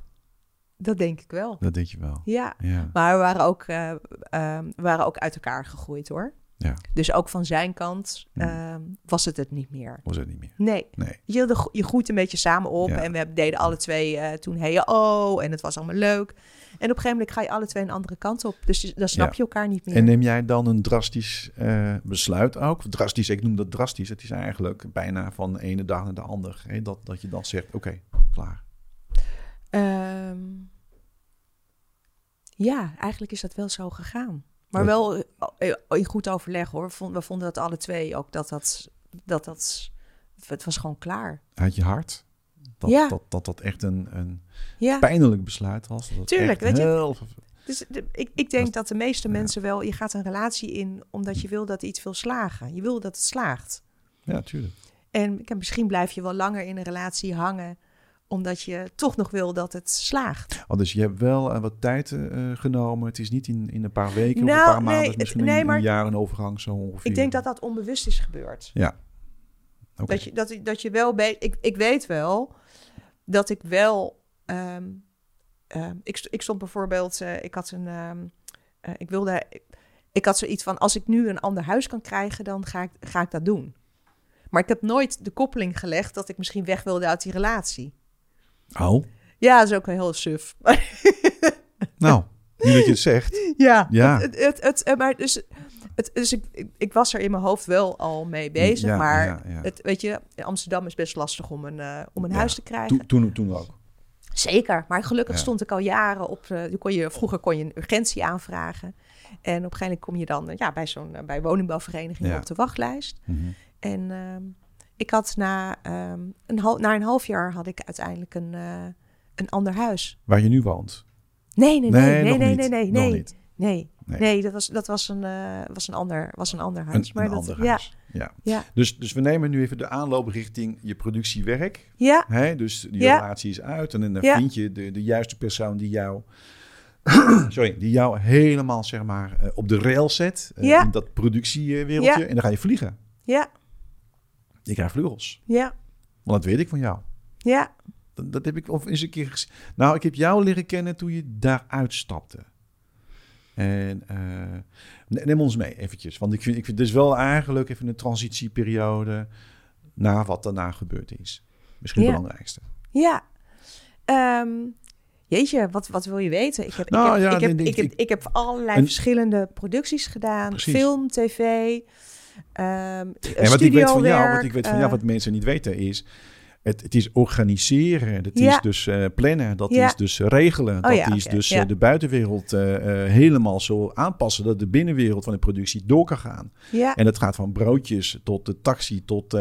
Dat denk ik wel. Dat denk je wel. Ja, Ja. maar we waren ook, eh, ehm, we waren ook uit elkaar gegroeid hoor. Ja. Dus ook van zijn kant Hmm. ehm, was het het niet meer. Was het niet meer? Nee, Nee. je, je groeit een beetje samen op. Ja. En we deden alle twee eh, toen hey oh. En het was allemaal leuk. En op een gegeven moment ga je alle twee een andere kant op. Dus dan snap Ja. je elkaar niet meer. En neem jij dan een drastisch eh, besluit ook? Drastisch, ik noem dat drastisch. Het is eigenlijk bijna van de ene dag naar de andere. Hè? Dat, dat je dan zegt, oké, klaar. Ehm, ja, eigenlijk is dat wel zo gegaan. Maar wel eh, in goed overleg hoor. We vonden, dat alle twee ook dat dat, dat dat... Het was gewoon klaar. Uit je hart. Dat Ja. dat, dat, dat echt een, een Ja, pijnlijk besluit was. Dat Tuurlijk, weet je, dus de- ik, ik denk Dat- dat de meeste ja. mensen wel... Je gaat een relatie in omdat je wil dat iets wil slagen. Je wil dat het slaagt. Ja, tuurlijk. En ik- misschien blijf je wel langer in een relatie hangen... omdat je toch nog wil dat het slaagt. Oh, dus je hebt wel eh, wat tijd eh, genomen. Het is niet in, in een paar weken of Nou, een paar nee, maanden. Misschien nee, een, maar- een jaar een overgang zo ongeveer. Ik denk dat dat onbewust is gebeurd. Ja. Dat, je, dat, dat je wel... Ik, ik weet wel dat ik wel... ehm, ik, ik stond bijvoorbeeld... eh, ik had een... ehm, eh, ik wilde... Ik, ik had zoiets van... Als ik nu een ander huis kan krijgen... dan ga ik, ga ik dat doen. Maar ik heb nooit de koppeling gelegd... dat ik misschien weg wilde uit die relatie. Oh, Ja, dat is ook wel heel suf. nou, nu dat je het zegt. ja. Ja. Het, het, het, eh, maar dus, het, dus ik, ik, ik was er in mijn hoofd wel al mee bezig. Ja, maar ja, ja. Het, weet je, Amsterdam is best lastig om een, eh, om een huis te krijgen. Toen, toen, toen ook. Zeker, maar gelukkig stond ik al jaren op. je kon je, vroeger kon je een urgentie aanvragen. En op een gegeven moment kom je dan ja, bij zo'n bij woningbouwverenigingen Ja. op de wachtlijst. Mhm. En ehm, ik had na, ehm, een na een half jaar had ik uiteindelijk een, eh, een ander huis. Waar je nu woont. Nee, nee, nee, nee, nee, nee, nee, nee. Nee, Nee. nee, dat was, dat was, een, eh, was, een, ander, was een ander Een, huis. maar een dat, ander ja, huis. Ja. Ja. Dus, dus we nemen nu even de aanloop richting je productiewerk. Ja, Hè? Dus die Ja. relatie is uit. En dan Ja. vind je de, de juiste persoon die jou... Sorry, die jou helemaal zeg maar eh, op de rail zet. Ja. In dat productiewereldje. En dan ga je vliegen. ja, Je krijgt vleugels. ja, Want dat weet ik van jou. ja. Dat, dat heb ik of eens een keer gezien. Nou, ik heb jou leren kennen toen je daaruit stapte. En eh, ne- neem ons mee eventjes. Want ik vind, ik vind het is wel eigenlijk even een transitieperiode naar wat daarna gebeurd is. Misschien het belangrijkste. Ja. Ehm, jeetje, wat, wat wil je weten? Ik heb, Nou, ik heb, ja, ik heb, nee, ik heb, ik- ik heb allerlei Een- verschillende producties gedaan. Precies. Film, tv, ehm En wat ik weet van jou, wat ik weet van jou, wat mensen niet weten is... Het, het is organiseren, dat Ja. is dus eh, plannen, dat Ja. is dus regelen, Oh dat ja, is dus eh, de buitenwereld eh, helemaal zo aanpassen dat de binnenwereld van de productie door kan gaan. Ja, En dat gaat van broodjes tot de taxi tot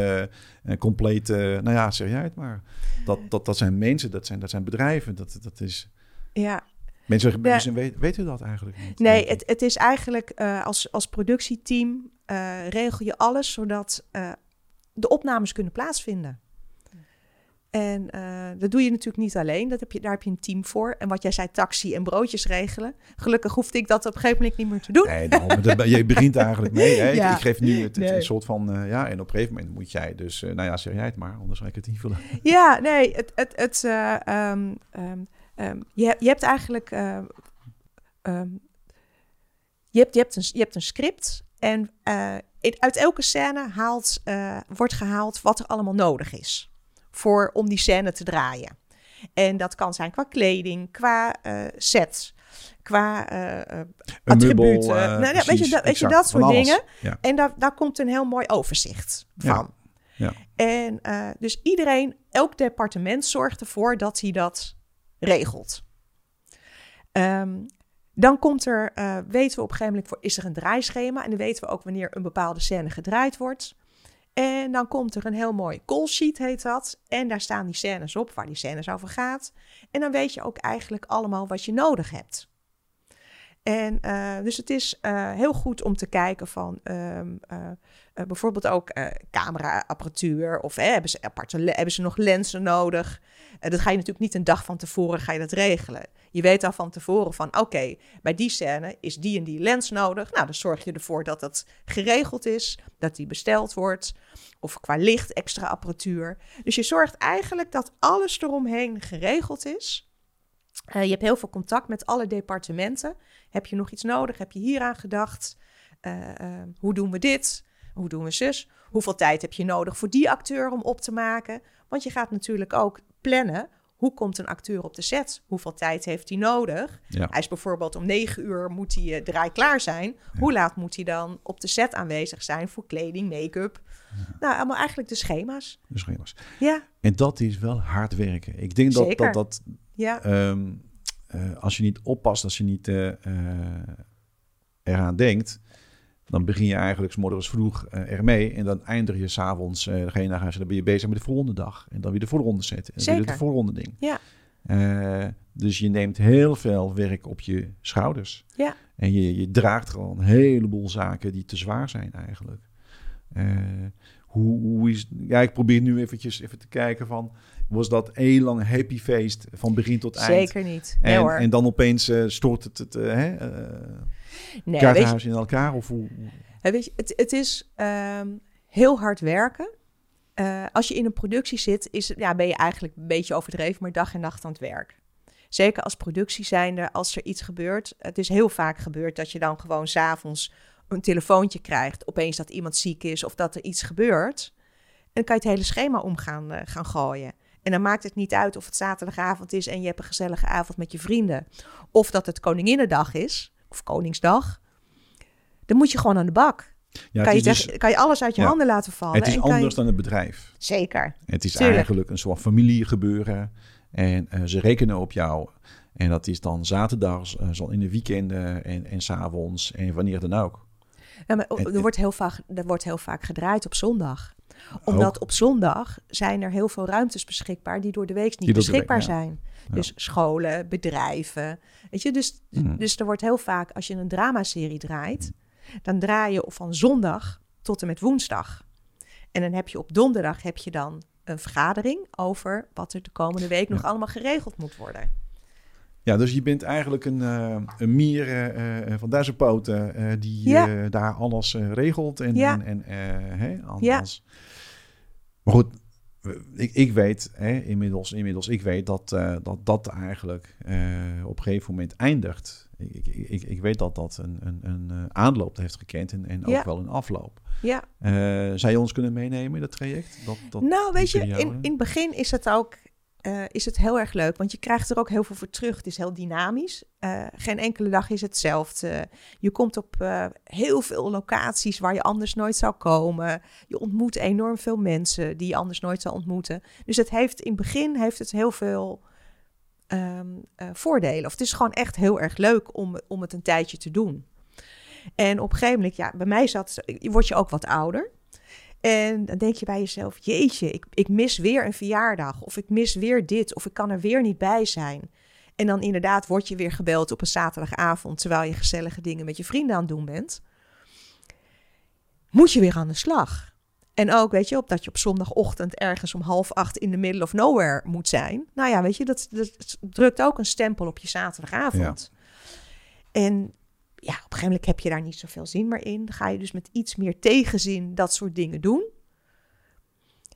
een complete, nou ja, zeg jij het maar. Dat, dat, dat zijn mensen, dat zijn, dat zijn bedrijven, dat, dat is... ja. Mensen, Ja. mensen weten, weten dat eigenlijk niet. Nee, het, het is eigenlijk als, als productieteam eh, regel je alles zodat eh, de opnames kunnen plaatsvinden. En eh, dat doe je natuurlijk niet alleen. Dat heb je, daar heb je een team voor. En wat jij zei, taxi en broodjes regelen. Gelukkig hoefde ik dat op een gegeven moment niet meer te doen. Nee, dat- je begint eigenlijk mee. Hè? Ik- Ja. Ik, geef nu het, het- Nee. een soort van, ja, en op een gegeven moment moet jij dus, nou ja, zeg jij het maar, anders ga ik het invullen. Ja, nee, het, het, het, eh, ehm, ehm, ehm, je, hebt- je hebt eigenlijk. je, hebt, je, hebt een, je hebt een script. En eh, in- uit elke scène haalt, eh, wordt gehaald wat er allemaal nodig is. Voor, om die scène te draaien. En dat kan zijn qua kleding, qua set, qua eh, eh, Een attributen. nou, ja, weet, je, dat, weet je, dat soort dingen. Ja. En daar, daar komt een heel mooi overzicht van. ja. En dus iedereen, elk departement zorgt ervoor dat hij dat regelt. Ehm, dan komt er, eh, weten we op een gegeven moment, voor, is er een draaischema. En dan weten we ook wanneer een bepaalde scène gedraaid wordt. En dan komt er een heel mooi call sheet, heet dat. En daar staan die scènes op, waar die scènes over gaat. En dan weet je ook eigenlijk allemaal wat je nodig hebt. En uh, dus het is uh, heel goed om te kijken van um, uh, bijvoorbeeld ook cameraapparatuur of hebben, ze hebben ze nog lenzen nodig. dat ga je natuurlijk niet een dag van tevoren ga je dat regelen. Je weet al van tevoren van oké, bij die scène is die en die lens nodig. Nou, dan zorg je ervoor dat dat geregeld is, dat die besteld wordt. Of qua licht extra apparatuur. Dus je zorgt eigenlijk dat alles eromheen geregeld is. Uh, je hebt heel veel contact met alle departementen. Heb je nog iets nodig? Heb je hier aan gedacht? Uh, uh, hoe doen we dit? Hoe doen we zus? Hoeveel tijd heb je nodig voor die acteur om op te maken? Want je gaat natuurlijk ook plannen. Hoe komt een acteur op de set? Hoeveel tijd heeft hij nodig? Ja. Hij is bijvoorbeeld om negen uur moet hij draai klaar zijn. Ja. Hoe laat moet hij dan op de set aanwezig zijn voor kleding, make-up? Ja. Nou, allemaal eigenlijk de schema's. De schema's. Ja. En dat is wel hard werken. Ik denk dat, dat ja. Um, uh, als je niet oppast, als je niet uh, eraan denkt, dan begin je eigenlijk s morgens vroeg ermee en dan eindig je s'avonds, uh, degene naar huis, dan ben je bezig met de volgende dag en dan weer de voorronde zetten en dan weer de voorronde ding. Ja. dus je neemt heel veel werk op je schouders. Ja. En je, je draagt gewoon een heleboel zaken die te zwaar zijn eigenlijk. Hoe, hoe is, ja, ik probeer nu eventjes even te kijken van, was dat een lang happy feest van begin tot eind. Zeker niet. En, hoor. en dan opeens uh, stort het het uh, hè, uh, nee, kaartenhuis in elkaar? Of hoe? Weet je, het, het is um, heel hard werken. Als je in een productie zit, is, ja, ben je eigenlijk een beetje overdreven, maar dag en nacht aan het werk. Zeker als productie zijnde, als er iets gebeurt. Het is heel vaak gebeurd dat je dan gewoon s'avonds een telefoontje krijgt. Opeens dat iemand ziek is of dat er iets gebeurt. En dan kan je het hele schema om gaan, uh, gaan gooien. En dan maakt het niet uit of het zaterdagavond is en je hebt een gezellige avond met je vrienden. Of dat het Koninginnedag is, of Koningsdag. Dan moet je gewoon aan de bak. Ja, kan, je dus, kan je alles uit je ja, handen laten vallen. Het is en anders je... dan het bedrijf. Zeker. Het is Tuurlijk. eigenlijk een soort familiegebeuren. En uh, ze rekenen op jou. En dat is dan zaterdags, uh, zo in de weekenden en, en s'avonds en wanneer dan ook. Ja, maar er, wordt heel vaak, er wordt heel vaak gedraaid op zondag. Omdat op zondag zijn er heel veel ruimtes beschikbaar die door de week niet Die week, beschikbaar ja. zijn. Ja. Dus scholen, bedrijven. Weet je, dus, Mhm. dus er wordt heel vaak, als je een dramaserie draait, dan draai je van zondag tot en met woensdag. En dan heb je op donderdag heb je dan een vergadering over wat er de komende week nog allemaal geregeld moet worden. Ja, dus je bent eigenlijk een, uh, een mier uh, van duizend poten uh, die Ja. daar alles regelt. En, Ja. en, en als, Ja. Maar goed, ik, ik weet hè, inmiddels, inmiddels, ik weet dat dat, dat eigenlijk op een gegeven moment eindigt. Ik, ik, ik, ik weet dat dat een, een, een aanloop heeft gekend en, en ook Ja. wel een afloop. Ja, zou je ons kunnen meenemen in dat traject? Dat, dat, nou weet je, in, in het begin is het ook eh, is het heel erg leuk, want je krijgt er ook heel veel voor terug. Het is heel dynamisch. Eh, geen enkele dag is hetzelfde. Je komt op eh, heel veel locaties waar je anders nooit zou komen. Je ontmoet enorm veel mensen die je anders nooit zou ontmoeten. Dus het heeft in het begin heeft het heel veel ehm, eh, voordelen. Of het is gewoon echt heel erg leuk om, om het een tijdje te doen. En op een gegeven moment, ja, bij mij zat, word je ook wat ouder. En dan denk je bij jezelf, jeetje, ik, ik mis weer een verjaardag. Of ik mis weer dit. Of ik kan er weer niet bij zijn. En dan inderdaad word je weer gebeld op een zaterdagavond... terwijl je gezellige dingen met je vrienden aan het doen bent. Moet je weer aan de slag. En ook, weet je, op dat je op zondagochtend ergens om half acht in the middle of nowhere moet zijn. Nou ja, weet je, dat, dat drukt ook een stempel op je zaterdagavond. En ja, op een gegeven moment heb je daar niet zoveel zin meer in. Dan ga je dus met iets meer tegenzin dat soort dingen doen.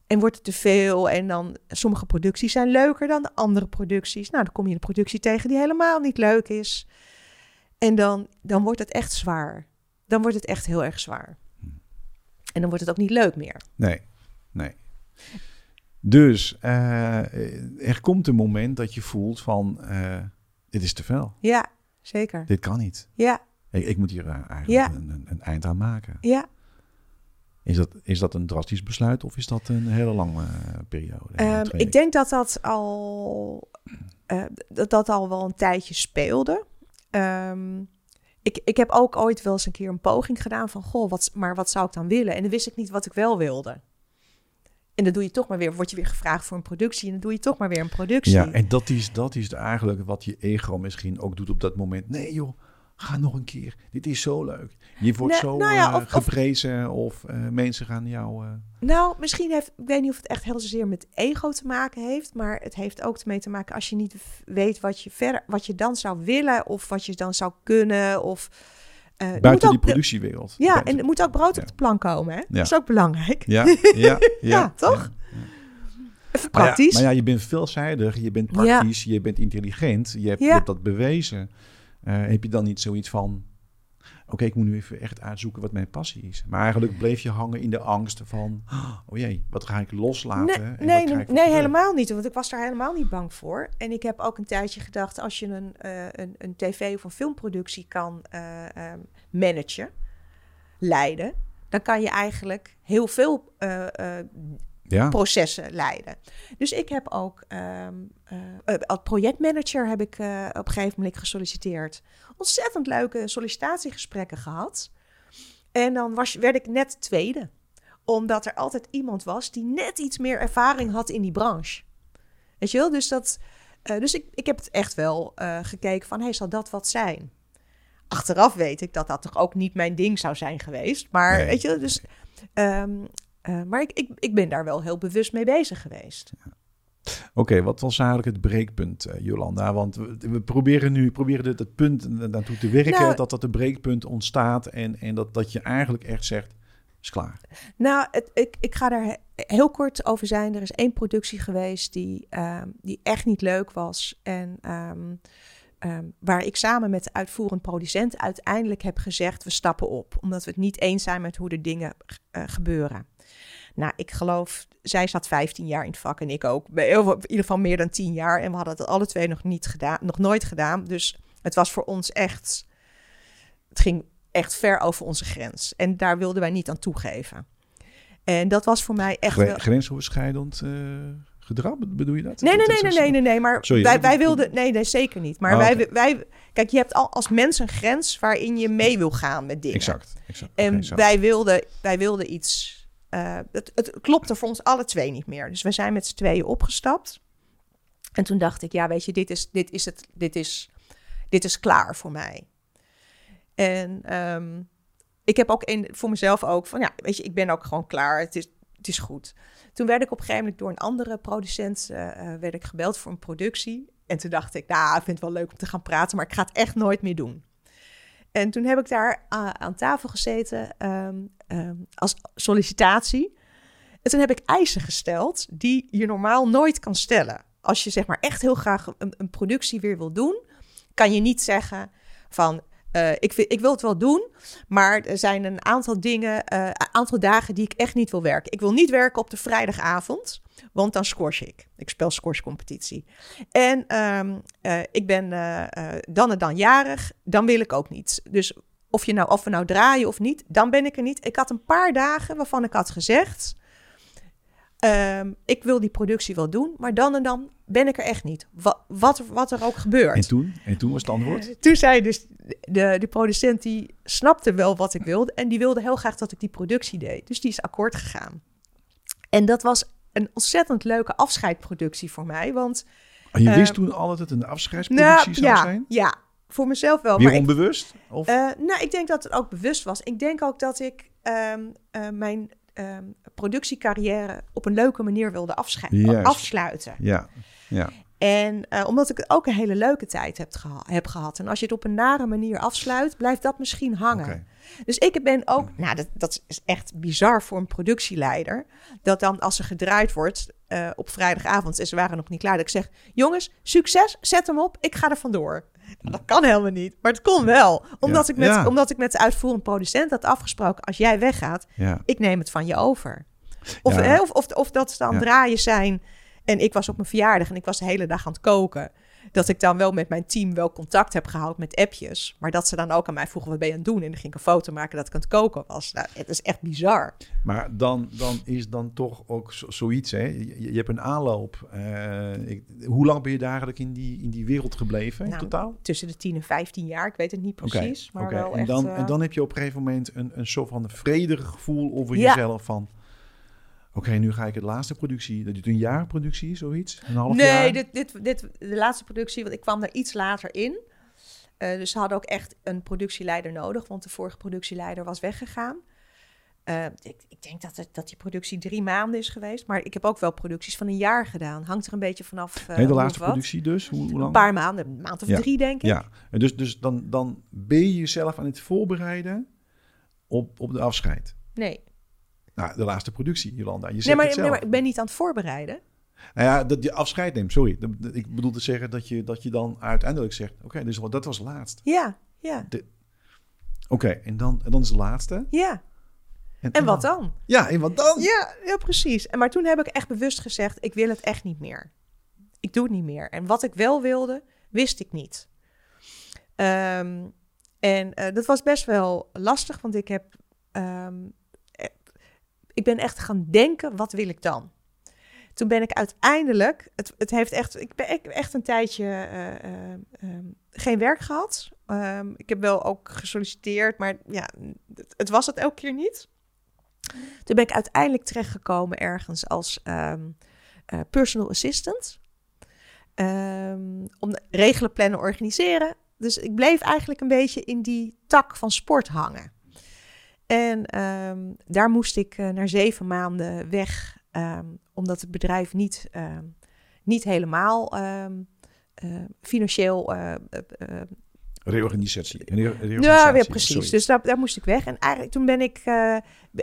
En wordt het te veel en dan sommige producties zijn leuker dan de andere producties. Nou, dan kom je een productie tegen die helemaal niet leuk is. En dan, dan wordt het echt zwaar. Dan wordt het echt heel erg zwaar. En dan wordt het ook niet leuk meer. Nee, nee. Dus eh, er komt een moment dat je voelt van, eh, dit is te veel. Ja, zeker. Dit kan niet. Ja, Ik, ik moet hier eh, eigenlijk Ja. een, een, een eind aan maken. ja. Is dat, is dat een drastisch besluit of is dat een hele lange eh, periode? Ehm, ik denk dat dat al, eh, dat dat al wel een tijdje speelde. Ehm, ik, ik heb ook ooit wel eens een keer een poging gedaan van... goh, wat, maar wat zou ik dan willen? En dan wist ik niet wat ik wel wilde. En dan doe je toch maar weer, word je weer gevraagd voor een productie... en dan doe je toch maar weer een productie. Ja, en dat is, dat is eigenlijk wat je ego misschien ook doet op dat moment. Nee joh, ga nog een keer. Dit is zo leuk. Je wordt zo nou ja, eh, of- geprezen of, eh, mensen gaan jou... eh, Nou, misschien heeft, ik weet niet of het echt heel zozeer met ego te maken heeft, maar het heeft ook ermee te maken als je niet weet wat je verder, wat je dan zou willen of wat je dan zou kunnen of buiten die productiewereld. Ja, Buiten. en er moet ook brood Ja. op de plank komen, hè? Ja. Dat is ook belangrijk. Ja, ja, toch? Even Maar ja, praktisch. Maar ja, je bent veelzijdig, je bent Ja. praktisch, je bent intelligent, je hebt, je hebt dat bewezen. Eh, heb je dan niet zoiets van, oké, ik moet nu even echt uitzoeken wat mijn passie is. Maar eigenlijk bleef je hangen in de angst van, oh jee, wat ga ik loslaten? Nee, en nee, nee, ik nee, vertellen? helemaal niet. Want ik was daar helemaal niet bang voor. En ik heb ook een tijdje gedacht, als je een, eh, een, een tv- of een filmproductie kan eh, ehm, managen, leiden, dan kan je eigenlijk heel veel Ja, processen leiden. Dus ik heb ook ehm, eh, eh, als projectmanager heb ik eh, op een gegeven moment gesolliciteerd. Ontzettend leuke sollicitatiegesprekken gehad. En dan was, werd ik net tweede. Omdat er altijd iemand was die net iets meer ervaring had in die branche. Weet je wel? Dus, dat, dus ik, ik heb het echt wel gekeken van, hey, zal dat wat zijn? Achteraf weet ik dat dat toch ook niet mijn ding zou zijn geweest. Maar Nee, weet je, dus... ehm, eh, maar ik, ik, ik ben daar wel heel bewust mee bezig geweest. oké, wat was eigenlijk het breekpunt, eh, Jolanda? Want we, we proberen nu proberen dit, het punt na- naartoe te werken, Nou- dat dat een breekpunt ontstaat en, en dat, dat je eigenlijk echt zegt, is klaar. Nou, het, ik, ik ga daar he- heel kort over zijn. Er is één productie geweest die, ehm, die echt niet leuk was. En ehm, ehm, waar ik samen met de uitvoerend producent uiteindelijk heb gezegd: we stappen op. Omdat we het niet eens zijn met hoe de dingen eh, gebeuren. Nou, ik geloof, zij zat 15 jaar in het vak en ik ook. Bij heel veel- In ieder geval meer dan 10 jaar. En we hadden het alle twee nog, niet gedaan, nog nooit gedaan. Dus het was voor ons echt. Het ging echt ver over onze grens. En daar wilden wij niet aan toegeven. En dat was voor mij echt wel... Grensoverschrijdend eh, gedrag, bedoel je dat? Nee, nee, nee, nee, nee, nee, nee, maar Sorry, wij, wij wilden... Nee, nee, zeker niet. Maar Ah, wij, wij... Kijk, je hebt al als mens een grens waarin je mee wil gaan met dingen. Exact, exact. En wij, wilden, wij wilden iets... eh, het, het klopte voor ons alle twee niet meer. Dus we zijn met z'n tweeën opgestapt. En toen dacht ik, ja, weet je, dit is, dit is, het, dit is, dit is klaar voor mij. En ehm, ik heb ook in, voor mezelf ook van, ja, weet je, ik ben ook gewoon klaar. Het is, het is goed. Toen werd ik op een gegeven moment door een andere producent eh, eh, werd ik gebeld voor een productie. En toen dacht ik, nou, ik vind het wel leuk om te gaan praten, maar ik ga het echt nooit meer doen. En toen heb ik daar aan tafel gezeten ehm, ehm, als sollicitatie. En toen heb ik eisen gesteld die je normaal nooit kan stellen. Als je zeg maar echt heel graag een, een productie weer wil doen, kan je niet zeggen van eh, ik, ik wil het wel doen, maar er zijn een aantal dingen, eh, een aantal dagen die ik echt niet wil werken. Ik wil niet werken op de vrijdagavond, want dan squash ik. Ik speel squashcompetitie. En ehm, eh, ik ben dan en dan jarig, dan wil ik ook niet. Dus of, je nou, of we nou draaien of niet, dan ben ik er niet. Ik had een paar dagen waarvan ik had gezegd... ehm, ik wil die productie wel doen, maar dan en dan ben ik er echt niet. Wat, wat, er- wat er ook gebeurt. En toen? En toen was het antwoord? Toen zei dus de, de producent, die snapte wel wat ik wilde. En die wilde heel graag dat ik die productie deed. Dus die is akkoord gegaan. En dat was een ontzettend leuke afscheidproductie voor mij. Want En je wist Eh, toen al dat het een afscheidsproductie zou ja, zijn? ja, voor mezelf wel. Weer maar ik, onbewust? Of? eh, nou, ik denk dat het ook bewust was. Ik denk ook dat ik ehm, eh, mijn ehm, productiecarrière op een leuke manier wilde afschei- Juist. afsluiten. ja, ja. En eh, omdat ik ook een hele leuke tijd heb, geha- heb gehad. En als je het op een nare manier afsluit, blijft dat misschien hangen. Dus ik ben ook, nou, dat, dat is echt bizar voor een productieleider. Dat dan als er gedraaid wordt eh, op vrijdagavond en ze waren nog niet klaar, dat ik zeg: Jongens, succes, zet hem op, ik ga er vandoor. Dat kan helemaal niet, maar het kon wel. Omdat, Ja. ik, met, Ja. omdat ik met de uitvoerend producent had afgesproken: als jij weggaat, ja. ik neem het van je over. Of, hè, of, of, of dat ze dan draaien zijn. En ik was op mijn verjaardag en ik was de hele dag aan het koken. Dat ik dan wel met mijn team wel contact heb gehouden met appjes. Maar dat ze dan ook aan mij vroegen, wat ben je aan het doen? En dan ging ik een foto maken dat ik aan het koken was. Nou, het is echt bizar. Maar dan, dan is dan toch ook zo- zoiets, hè? Je, je hebt een aanloop. Eh, ik, hoe lang ben je daar eigenlijk in die, in die wereld gebleven in Nou, totaal? Tussen de 10 en 15 jaar, ik weet het niet precies. Maar wel en, echt... dan, eh, en dan heb je op een gegeven moment een, een soort van vredig gevoel over Ja. jezelf van... Oké, nu ga ik het laatste productie, dat is een jaar productie, zoiets? Een half nee, jaar? dit, dit, dit, de laatste productie, want ik kwam er iets later in. Eh, dus ze hadden ook echt een productieleider nodig, want de vorige productieleider was weggegaan. Uh, ik, ik, denk dat, het, dat die productie drie maanden is geweest. Maar ik heb ook wel producties van een jaar gedaan. Hangt er een beetje vanaf. Uh, de laatste productie dus? Hoe, hoe, lang? Een paar maanden, een maand of drie denk ik. Ja, en dus, dus dan, dan ben je jezelf aan het voorbereiden op, op de afscheid. Nee. Nou, de laatste productie, Jolanda. Je nee, maar, het zelf. nee, maar ik ben niet aan het voorbereiden. Nou ja, dat je afscheid neemt, sorry. Ik bedoel te zeggen dat je, dat je dan uiteindelijk zegt... Oké, dus dat was laatst. Ja, ja. Oké, en, dan, en dan is de laatste. Ja. En, en wat dan? Ja, en wat dan? Ja, ja, precies. En maar toen heb ik echt bewust gezegd: ik wil het echt niet meer. Ik doe het niet meer. En wat ik wel wilde, wist ik niet. Um, en uh, dat was best wel lastig, want ik heb. Um, ik ben echt gaan denken: wat wil ik dan? Toen ben ik uiteindelijk, het, het heeft echt, ik ben echt een tijdje uh, uh, um, geen werk gehad. Um, ik heb wel ook gesolliciteerd, maar ja, het, was het elke keer niet. Toen ben ik uiteindelijk terechtgekomen ergens als um, uh, personal assistant. om regelen, plannen, organiseren. Dus ik bleef eigenlijk een beetje in die tak van sport hangen. En daar moest ik uh, na zeven maanden weg Um, omdat het bedrijf niet, uh, niet helemaal uh, financieel. Uh, reorganisatie. reorganisatie. Ja, weer precies. Sorry. Dus daar, daar, moest ik weg. En eigenlijk toen ben ik,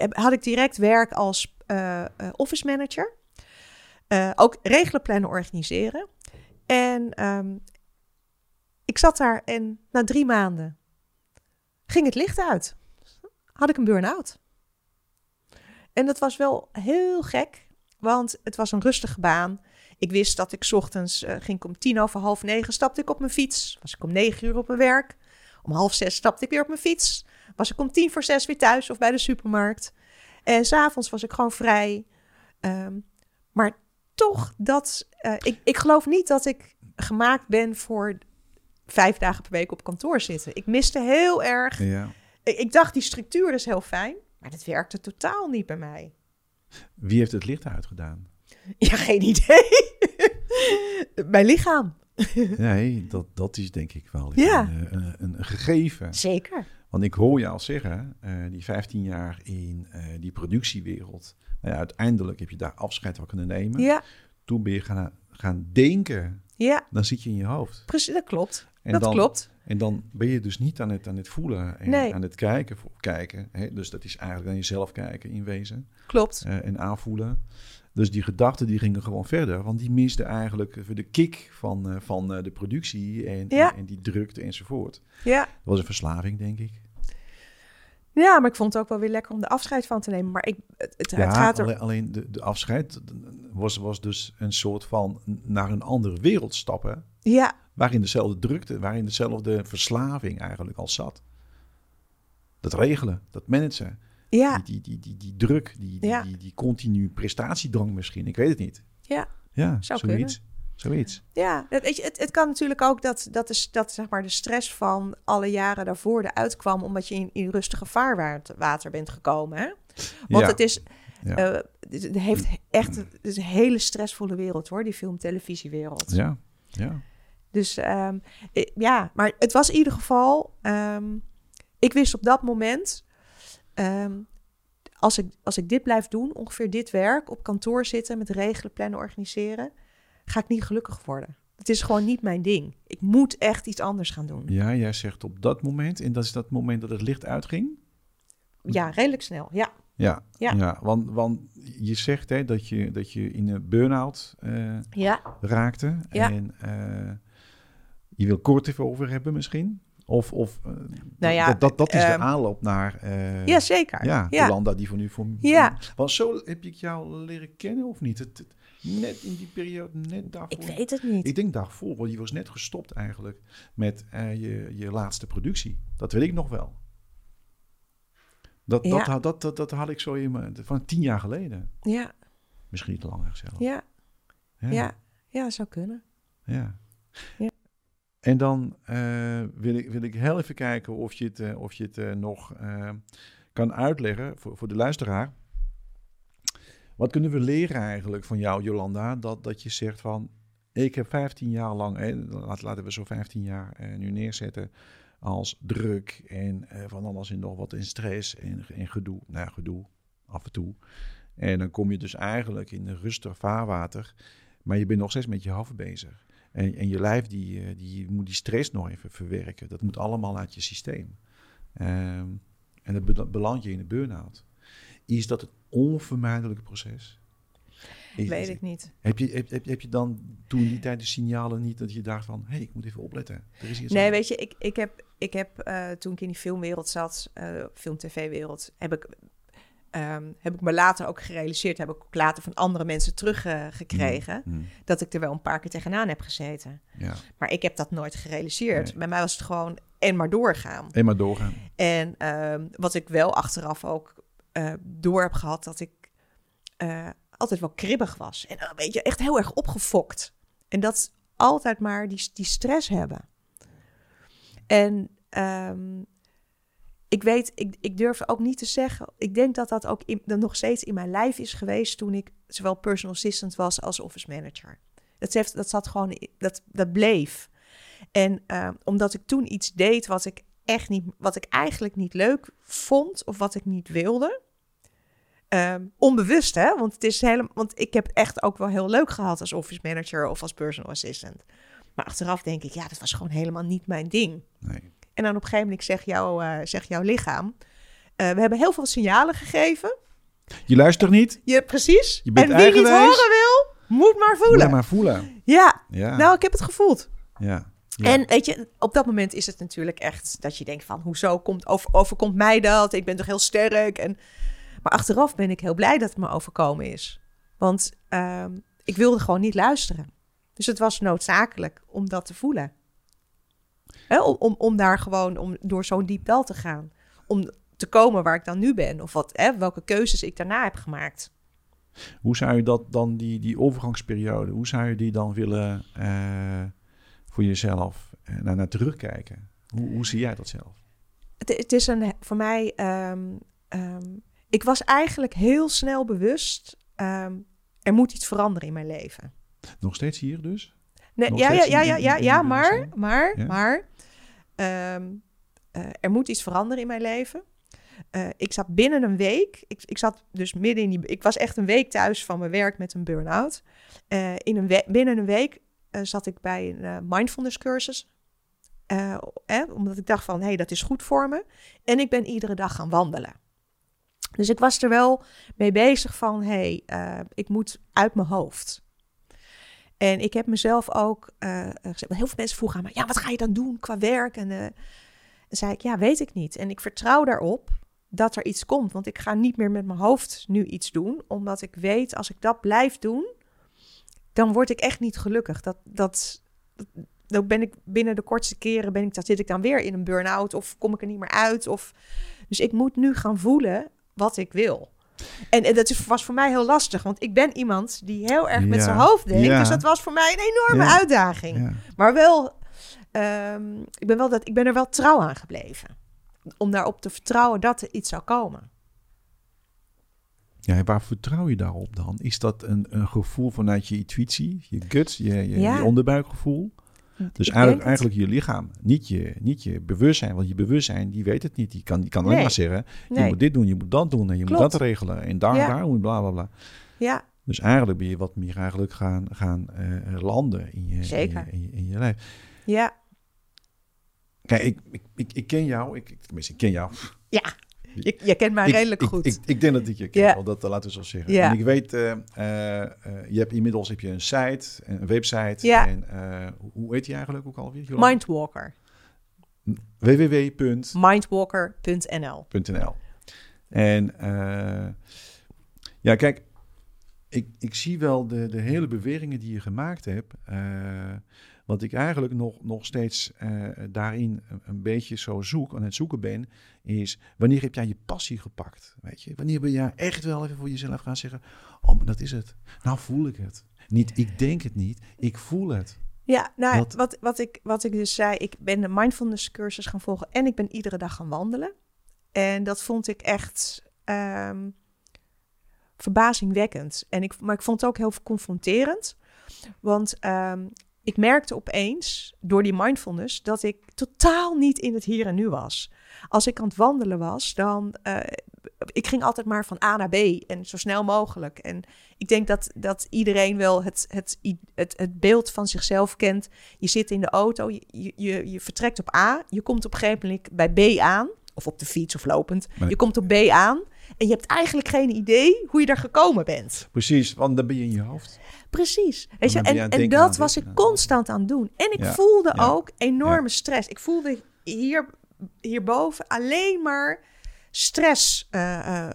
had ik direct werk als office manager. ook regelen, plannen, organiseren. En ik zat daar en na drie maanden ging het licht uit. Had ik een burn-out. En dat was wel heel gek, want het was een rustige baan. Ik wist dat ik ochtends uh, ging om tien over half negen, stapte ik op mijn fiets. Was ik om negen uur op mijn werk. Om half zes stapte ik weer op mijn fiets. Was ik om tien voor zes weer thuis of bij de supermarkt. En s'avonds was ik gewoon vrij. Um, maar toch, dat, uh, ik, ik geloof niet dat ik gemaakt ben voor vijf dagen per week op kantoor zitten. Ik miste heel erg. Ja. Ik, dacht, die structuur is heel fijn. Maar dat werkte totaal niet bij mij. Wie heeft het licht uitgedaan? Ja, geen idee. Mijn lichaam. nee, dat, dat is denk ik wel ja. een, een, een, gegeven. Zeker. Want ik hoor je al zeggen, uh, die 15 jaar in uh, die productiewereld. Nou ja, uiteindelijk heb je daar afscheid van kunnen nemen. Ja. Toen ben je gaan, gaan denken. Ja. Dan zit je in je hoofd. Precies, dat klopt. En dat dan, klopt. En dan ben je dus niet aan het, aan het voelen en Nee. aan het kijken. Voor, kijken hè? Dus dat is eigenlijk aan jezelf kijken in wezen. Klopt. eh, en aanvoelen. Dus die gedachten die gingen gewoon verder. Want die misten eigenlijk de kick van, eh, van eh, de productie en, Ja. en, en die drukte enzovoort. Ja. Dat was een verslaving, denk ik. Ja, maar ik vond het ook wel weer lekker om de afscheid van te nemen. Maar ik, het, het, Ja, het gaat er... alleen, de, de afscheid was, was dus een soort van naar een andere wereld stappen. Ja, Waarin dezelfde drukte, waarin dezelfde verslaving eigenlijk al zat. Dat regelen, dat managen. ja, Die, die, die, die, die druk, die, die, Ja. die, die continu prestatiedrang misschien. Ik weet het niet. ja. Ja, Zou zoiets. Zoiets. Ja, het, weet je, het, het kan natuurlijk ook dat, dat, is, dat zeg maar, de stress van alle jaren daarvoor eruit kwam... omdat je in, in rustige vaarwater bent gekomen. Hè? Want Ja. het is... Ja. eh, het heeft echt het is een hele stressvolle wereld, hoor, die film-televisiewereld. Ja, ja. Dus ehm, eh, ja, maar het was in ieder geval. ehm, ik wist op dat moment. ehm, als, ik, als ik dit blijf doen, ongeveer dit werk, op kantoor zitten met regelen, plannen, organiseren, ga ik niet gelukkig worden. Het is gewoon niet mijn ding. Ik moet echt iets anders gaan doen. Ja, jij zegt op dat moment, en dat is dat moment dat het licht uitging. Ja, redelijk snel. Ja, Ja, Ja. ja. want, want je zegt hè, dat, je, dat je in een burn-out eh, ja, raakte. Ja. En eh, je wil kort even over hebben misschien. Of, of eh, Nou ja, dat, dat, dat is ehm, de aanloop naar ja zeker. ja, ja. Jolanda die voor nu voor Ja. Want zo heb ik jou leren kennen of niet? Het, het- net in die periode, net daarvoor. Ik weet het niet. Ik denk daarvoor, want je was net gestopt eigenlijk met eh, je, je laatste productie. Dat weet ik nog wel. Dat, Ja. dat, had- dat, dat, dat had ik zo in mijn, van tien jaar geleden. Ja, Misschien iets langer zelf. ja, Ja. ja, ja, zou kunnen. ja. Ja. En dan eh, wil, ik, wil ik heel even kijken of je het, eh, of je het nog kan uitleggen voor, voor de luisteraar. Wat kunnen we leren eigenlijk van jou, Jolanda? Dat, dat je zegt van, ik heb 15 jaar lang, laten we zo 15 jaar eh, nu neerzetten, als druk en eh, van alles en nog wat in stress en, en gedoe. Nou, gedoe, af en toe. En dan kom je dus eigenlijk in een rustig vaarwater, maar je bent nog steeds met je haven bezig. En, en je lijf die, eh, die moet die stress nog even verwerken. Dat moet allemaal uit je systeem. Ehm, en dat be- beland je in de burn-out. Is dat het onvermijdelijke proces? Is- Weet ik niet. Heb je, heb, heb, heb je dan toen die tijd de signalen niet dat je dacht van... hé, hey, ik moet even opletten. Er is iets Nee, aan- weet je, ik, ik heb, ik heb eh, toen ik in die filmwereld zat, eh, film-tv-wereld, heb ik, ehm, heb ik me later ook gerealiseerd, heb ik ook later van andere mensen teruggekregen, Mm, dat ik er wel een paar keer tegenaan heb gezeten. ja, Maar ik heb dat nooit gerealiseerd. Nee. Bij mij was het gewoon en maar doorgaan. en maar doorgaan. En ehm, wat ik wel achteraf ook eh, door heb gehad, dat ik eh, altijd wel kribbig was. En een beetje echt heel erg opgefokt. En dat altijd maar die, die stress hebben. En ehm, ik weet, ik, ik durf ook niet te zeggen. Ik denk dat dat ook nog steeds in mijn lijf is geweest toen ik zowel personal assistant was als office manager. Dat, heeft, dat zat gewoon, dat, dat bleef. En ehm, omdat ik toen iets deed wat ik echt niet, wat ik eigenlijk niet leuk vond of wat ik niet wilde. Ehm, onbewust, hè? Want, het is helemaal, want ik heb het echt ook wel heel leuk gehad als office manager of als personal assistant. Maar achteraf denk ik, ja, dat was gewoon helemaal niet mijn ding. Nee. En dan op een gegeven moment zegt, jou, eh, zegt jouw lichaam... eh, we hebben heel veel signalen gegeven. Je luistert niet, Je, precies. Je bent en wie niet horen wil, moet maar voelen. Laat maar voelen. Ja, Ja, nou, ik heb het gevoeld. ja. Ja. En weet je, op dat moment is het natuurlijk echt dat je denkt van... hoezo komt, over, overkomt mij dat? Ik ben toch heel sterk? En, maar achteraf ben ik heel blij dat het me overkomen is. Want ehm, ik wilde gewoon niet luisteren. Dus het was noodzakelijk om dat te voelen. Hè, om, om, om daar gewoon om door zo'n diep dal te gaan. Om te komen waar ik dan nu ben. Of wat, hè, welke keuzes ik daarna heb gemaakt. Hoe zou je dat dan, die, die overgangsperiode, hoe zou je die dan willen eh, voor jezelf eh, naar, terugkijken? Hoe, hoe zie jij dat zelf? Het, het is een, voor mij. ehm, ehm, ik was eigenlijk heel snel bewust. ehm, er moet iets veranderen in mijn leven. Nog steeds hier dus? Nee, Nog ja, ja, ja, ja, ja, ja, maar, maar, Ja? maar. eh, er moet iets veranderen in mijn leven. Eh, ik zat binnen een week. Ik, ik zat dus midden in die. Ik was echt een week thuis van mijn werk met een burn-out. In een binnen een week zat ik bij een eh, mindfulness cursus. Eh, eh, omdat ik dacht van, hé, hey, dat is goed voor me. En ik ben iedere dag gaan wandelen. Dus ik was er wel mee bezig van, hé, hey, eh, ik moet uit mijn hoofd. En ik heb mezelf ook eh, gezegd, heel veel mensen vroegen aan me, ja, wat ga je dan doen qua werk? En eh, en zei ik, ja, weet ik niet. En ik vertrouw daarop dat er iets komt. Want ik ga niet meer met mijn hoofd nu iets doen. Omdat ik weet, als ik dat blijf doen, dan word ik echt niet gelukkig. Dat, dat, dan ben ik binnen de kortste keren, ben ik, dat zit ik dan weer in een burn-out. Of kom ik er niet meer uit. Of, dus ik moet nu gaan voelen wat ik wil. En, en dat was voor mij heel lastig. Want ik ben iemand die heel erg met Ja, zijn hoofd denkt. ja. Dus dat was voor mij een enorme Ja. uitdaging. Maar wel, ehm, ik, ben wel dat, ik ben er wel trouw aan gebleven. Om daarop te vertrouwen dat er iets zou komen. Ja, en waar vertrouw je daarop dan? Is dat een, een gevoel vanuit je intuïtie, je gut, je, je, Ja. je onderbuikgevoel? Dus eigenlijk, eigenlijk je lichaam, niet je, niet je bewustzijn. Want je bewustzijn, die weet het niet. Die kan, die kan alleen Nee. maar zeggen, je Nee. moet dit doen, je moet dat doen en je Klopt. moet dat regelen. En daar, Ja. daar moet bla bla bla. Ja, Dus eigenlijk ben je wat meer eigenlijk gaan, gaan eh, landen in je, Zeker. In, je, in, je, in je lijf. ja, Kijk, ik, ik, ik, ik ken jou. Ik, ik- tenminste, ik ken jou. ja. Je, je kent mij Ik- redelijk ik, goed. Ik, ik, denk dat ik je ken, Ja. dat, laten we zo zeggen. Ja. En ik weet, eh, eh, eh, je hebt inmiddels heb je een site, een website. Ja. En, eh, hoe- heet die eigenlijk ook alweer? Jolanda? Mindwalker. www.nl Mindwalker.nl. En eh, ja, kijk, ik, ik zie wel de, de hele beweringen die je gemaakt hebt. eh, wat ik eigenlijk nog, nog steeds eh, daarin een, een beetje zo zoek, aan het zoeken ben, is wanneer heb jij je passie gepakt? Weet je? Wanneer ben jij echt wel even voor jezelf gaan zeggen, oh, maar dat is het. Nou voel ik het. Niet ik denk het niet, ik voel het. Ja, nou, Wat- wat, wat, ik, wat ik dus zei, ik ben de mindfulness cursus gaan volgen en ik ben iedere dag gaan wandelen. En dat vond ik echt ehm, verbazingwekkend. En ik, maar ik vond het ook heel confronterend, Want ehm, ik merkte opeens door die mindfulness dat ik totaal niet in het hier en nu was. Als ik aan het wandelen was, dan. Uh, ik ging altijd maar van A naar B en zo snel mogelijk. En ik denk dat, dat iedereen wel het, het, het, het beeld van zichzelf kent. Je zit in de auto, je, je, je vertrekt op A, je komt op een gegeven moment bij B aan, of op de fiets of lopend. Je komt op B aan en je hebt eigenlijk geen idee hoe je daar gekomen bent. Precies, want dan ben je in je hoofd. Precies. Weet je, en, en dat was ik constant aan het doen. En ik voelde ook enorme stress. Ik voelde hier, hierboven alleen maar stress uh,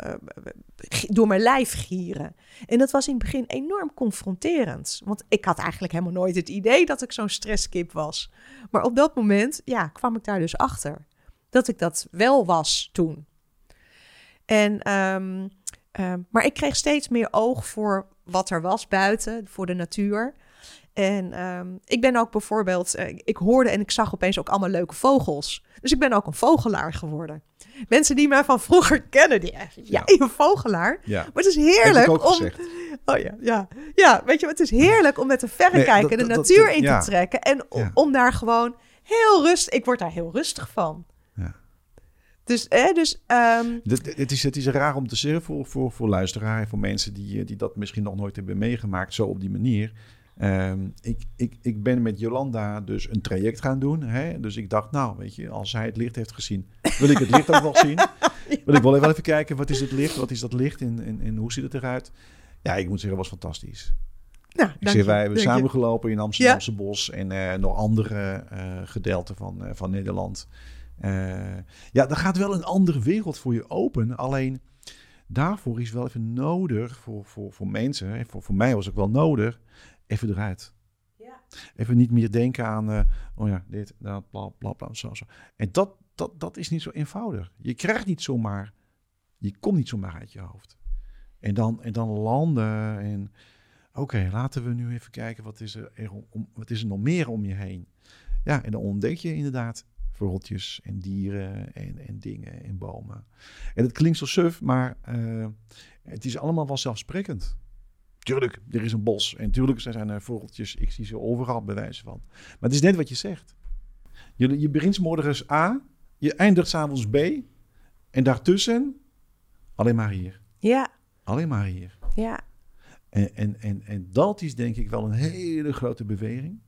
door mijn lijf gieren. En dat was in het begin enorm confronterend. Want ik had eigenlijk helemaal nooit het idee dat ik zo'n stresskip was. Maar op dat moment ja, kwam ik daar dus achter. Dat ik dat wel was toen. En, ehm, ehm, maar ik kreeg steeds meer oog voor wat er was buiten, voor de natuur. En ehm, ik ben ook bijvoorbeeld, uh, ik hoorde en ik zag opeens ook allemaal leuke vogels. Dus ik ben ook een vogelaar geworden. Mensen die mij van vroeger kennen, die echt, ja, ja. een vogelaar. Ja. Maar het is heerlijk om. Gezegd. Oh ja, ja, ja. Weet je, het is heerlijk om met een verrekijker nee, de natuur in te trekken en om, om daar gewoon heel rustig. Ik word daar heel rustig van. Dus, hè, dus um... het, is, het is raar om te zeggen voor, voor, voor luisteraars, voor mensen die, die dat misschien nog nooit hebben meegemaakt, zo op die manier. Um, ik, ik, ik ben met Jolanda dus een traject gaan doen. Hè? Dus ik dacht, nou, weet je, als hij het licht heeft gezien, wil ik het licht ook wel zien. Wil ik wel even, even kijken, wat is het licht, wat is dat licht en, en, en hoe ziet het eruit? Ja, ik moet zeggen, het was fantastisch. Nou, ik zeg, wij hebben samengelopen in Amsterdamse Bos en uh, nog andere uh, gedeelten van, uh, van Nederland. Uh, ja, dan gaat wel een andere wereld voor je open. Alleen daarvoor is wel even nodig voor, voor, voor mensen, voor, voor mij was het wel nodig, even eruit. Ja. Even niet meer denken aan, uh, oh ja, dit, dat, bla, bla, bla, zo, zo. En dat, dat, dat is niet zo eenvoudig. Je krijgt niet zomaar, je komt niet zomaar uit je hoofd. En dan, en dan landen en, oké, laten we nu even kijken, wat is, er, om, wat is er nog meer om je heen? Ja, en dan ontdek je inderdaad vogeltjes en dieren en, en dingen en bomen. En het klinkt zo suf, maar uh, het is allemaal wel zelfsprekend. Tuurlijk, er is een bos en tuurlijk zijn er vogeltjes. Ik zie ze overal bewijzen van. Maar het is net wat je zegt. Je, je begint morgens A, je eindigt s'avonds B en daartussen alleen maar hier. Ja. Alleen maar hier. Ja. En, en, en, en dat is denk ik wel een hele grote beweging.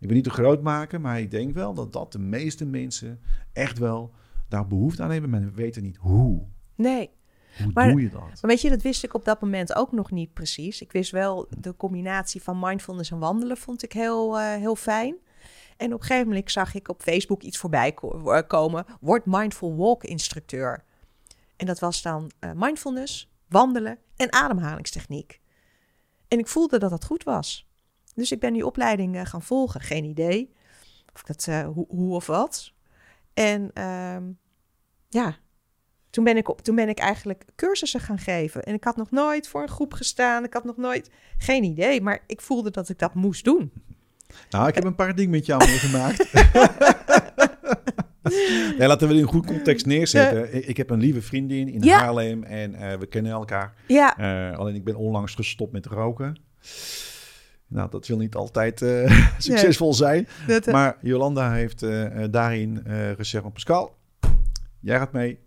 Ik wil niet te groot maken, maar ik denk wel dat dat de meeste mensen echt wel daar behoefte aan hebben, maar we weten niet hoe. Nee. Hoe doe je dat? Maar weet je, dat wist ik op dat moment ook nog niet precies. Ik wist wel, de combinatie van mindfulness en wandelen vond ik heel, uh, heel fijn. En op een gegeven moment zag ik op Facebook iets voorbij eh, komen. Word mindful walk instructeur. En dat was dan uh, mindfulness, wandelen en ademhalingstechniek. En ik voelde dat dat goed was. Dus ik ben die opleiding uh, gaan volgen. Geen idee of dat, uh, hoe, hoe, of wat. En uh, ja, toen ben, ik op, toen ben ik eigenlijk cursussen gaan geven. En ik had nog nooit voor een groep gestaan. Ik had nog nooit, geen idee. Maar ik voelde dat ik dat moest doen. Nou, ik heb een paar dingen met jou meegemaakt. nee, laten we het in een goed context neerzetten. Ik heb een lieve vriendin in Haarlem en uh, we kennen elkaar. Ja. Uh, alleen ik ben onlangs gestopt met roken. Nou, dat wil niet altijd uh, succesvol zijn. Dat, uh... Maar Jolanda heeft uh, daarin gezegd van Pascal, jij gaat mee.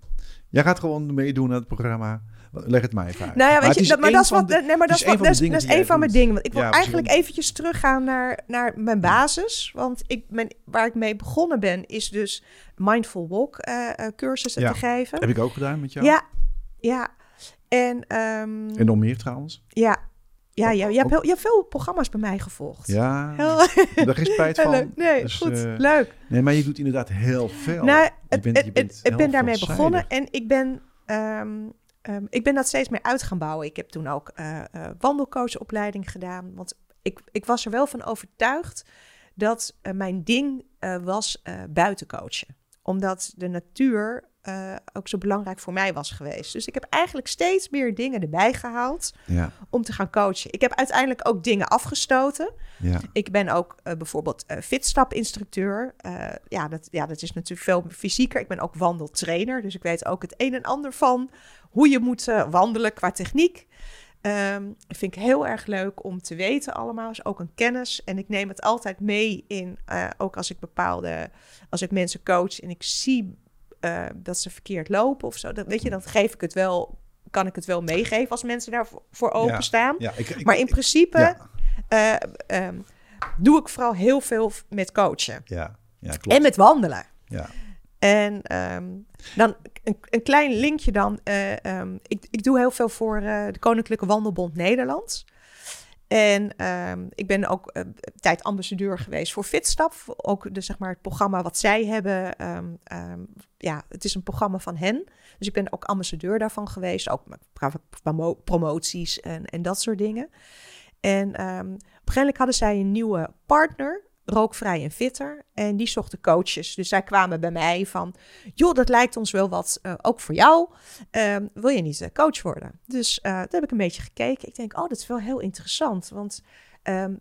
Jij gaat gewoon meedoen aan het programma. Leg het mij even uit. Nou ja, weet maar je, dat, maar dat is wat. De, nee, maar dat is, wat, dat is, een van mijn dingen. Want ik wil ja, eigenlijk eventjes teruggaan naar, naar mijn basis. Want ik ben, waar ik mee begonnen ben, is dus Mindful Walk uh, cursussen ja, te geven. Heb ik ook gedaan met jou? Ja, ja. En, um, en nog meer trouwens? Ja, ja, ja, je, hebt heel, je hebt veel programma's bij mij gevolgd. Ja, heel... daar geen spijt van. Nee, dus, goed, uh, leuk. Nee, maar je doet inderdaad heel veel. Nou, bent, ik ben daarmee begonnen en ik ben, um, um, ik ben dat steeds meer uit gaan bouwen. Ik heb toen ook uh, uh, wandelcoachopleiding gedaan. Want ik, ik was er wel van overtuigd dat mijn ding was buiten coachen. Omdat de natuur uh, ook zo belangrijk voor mij was geweest. Dus ik heb eigenlijk steeds meer dingen erbij gehaald ja. om te gaan coachen. Ik heb uiteindelijk ook dingen afgestoten. Ja. Ik ben ook uh, bijvoorbeeld uh, fitstap-instructeur. ja, dat, ja, dat is natuurlijk veel fysieker. Ik ben ook wandeltrainer, dus ik weet ook het een en ander van hoe je moet wandelen qua techniek. Ehm, vind ik heel erg leuk om te weten allemaal. Is ook een kennis. En ik neem het altijd mee in, eh, ook als ik bepaalde, als ik mensen coach en ik zie eh, dat ze verkeerd lopen of zo. Dan, weet je, dan geef ik het wel, kan ik het wel meegeven als mensen daarvoor openstaan. Ja, ik, ik- maar in principe eh, ehm, doe ik vooral heel veel met coachen ja, ja, klopt. en met wandelen. ja. En ehm, dan een, een klein linkje dan. eh, ehm, ik, ik doe heel veel voor de Koninklijke Wandelbond Nederland. En ehm, ik ben ook eh, tijd ambassadeur geweest voor Fitstap. Ook de, zeg maar, het programma wat zij hebben. ehm, ehm, ja, het is een programma van hen. Dus ik ben ook ambassadeur daarvan geweest. Ook met pro- promo- promoties en, en dat soort dingen. En ehm, op een gegeven moment hadden zij een nieuwe partner, rookvrij en fitter. En die zochten coaches. Dus zij kwamen bij mij van, joh, dat lijkt ons wel wat, eh, ook voor jou. Ehm, wil je niet eh, coach worden? Dus uh, daar heb ik een beetje gekeken. Ik denk, oh, dat is wel heel interessant. Want um,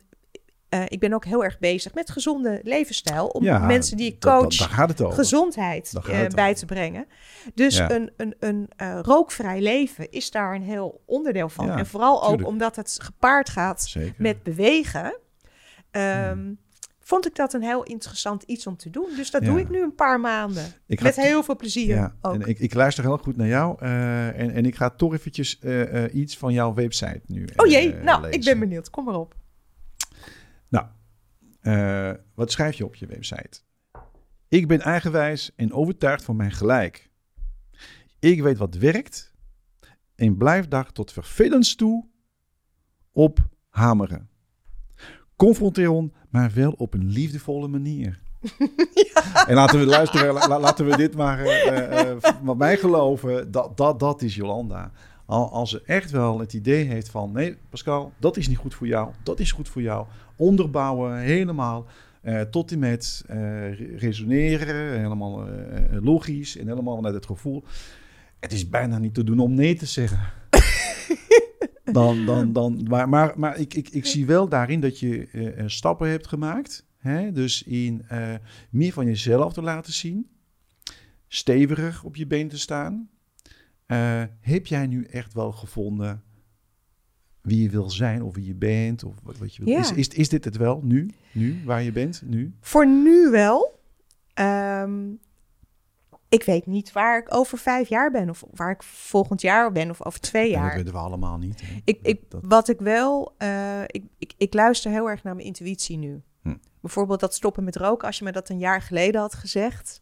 uh, ik ben ook heel erg bezig met gezonde levensstijl. Om Ja, mensen die ik dat- dat- coach het over. gezondheid uh, bij te brengen. Dus Ja. een, een, een uh, rookvrij leven is daar een heel onderdeel van. Ja, en vooral ook omdat het gepaard gaat Zeker. met bewegen. Um, Vond ik dat een heel interessant iets om te doen. Dus dat Ja. doe ik nu een paar maanden. Ik met heel veel plezier Ja, ook. en ik, ik luister heel goed naar jou. eh, en, en ik ga toch eventjes eh, eh, iets van jouw website nu oh jee, nou, ik ben benieuwd. Kom maar op. Nou, wat schrijf je op je website? Ik ben eigenwijs en overtuigd van mijn gelijk. Ik weet wat werkt en blijf daar tot vervelens toe op hameren. Confronteren, maar wel op een liefdevolle manier. En laten we luisteren, la- la- laten we dit maar eh, wat mij geloven, dat, dat, dat is Jolanda. Al, als ze echt wel het idee heeft van, nee Pascal, dat is niet goed voor jou, dat is goed voor jou. Onderbouwen, helemaal eh, tot en met re- resoneren, helemaal logisch en helemaal vanuit het gevoel. Het is bijna niet te doen om nee te zeggen. Dan, dan, dan, maar maar, maar ik, ik, ik zie wel daarin dat je eh, stappen hebt gemaakt. Hè? Dus in eh, meer van jezelf te laten zien. Steviger op je been te staan. Eh, heb jij nu echt wel gevonden wie je wil zijn of wie je bent? Of wat, wat je wil? Ja. Is, is, is dit het wel nu? Nu, waar je bent? Nu? Voor nu wel. Ehm, ik weet niet waar ik over vijf jaar ben. Of waar ik volgend jaar ben. Of over twee Ja, dat jaar. weten we allemaal niet. hè. Ik, ik, Dat- wat ik wel, eh, ik, ik, ik luister heel erg naar mijn intuïtie nu. Hm. Bijvoorbeeld dat stoppen met roken. Als je me dat een jaar geleden had gezegd,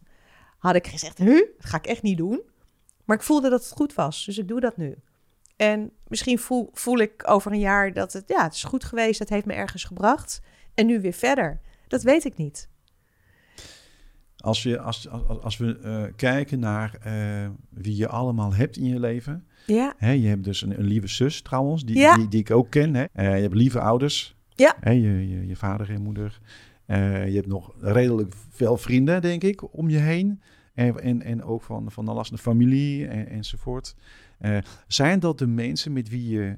had ik gezegd, huh, dat ga ik echt niet doen. Maar ik voelde dat het goed was, dus ik doe dat nu. En misschien voel, voel ik over een jaar dat het, ja, het is goed geweest, het heeft me ergens gebracht. En nu weer verder. Dat weet ik niet. Als, je, als, als, als we eh, kijken naar eh, wie je allemaal hebt in je leven. Ja, Hè, je hebt dus een, een lieve zus trouwens, die, Ja. die, die ik ook ken. Hè. Eh, je hebt lieve ouders. Ja. Hè, je, je, je vader en moeder. Je hebt nog redelijk veel vrienden, denk ik, om je heen. En, en, en ook van, van de lastende familie en, enzovoort. Zijn dat de mensen met wie je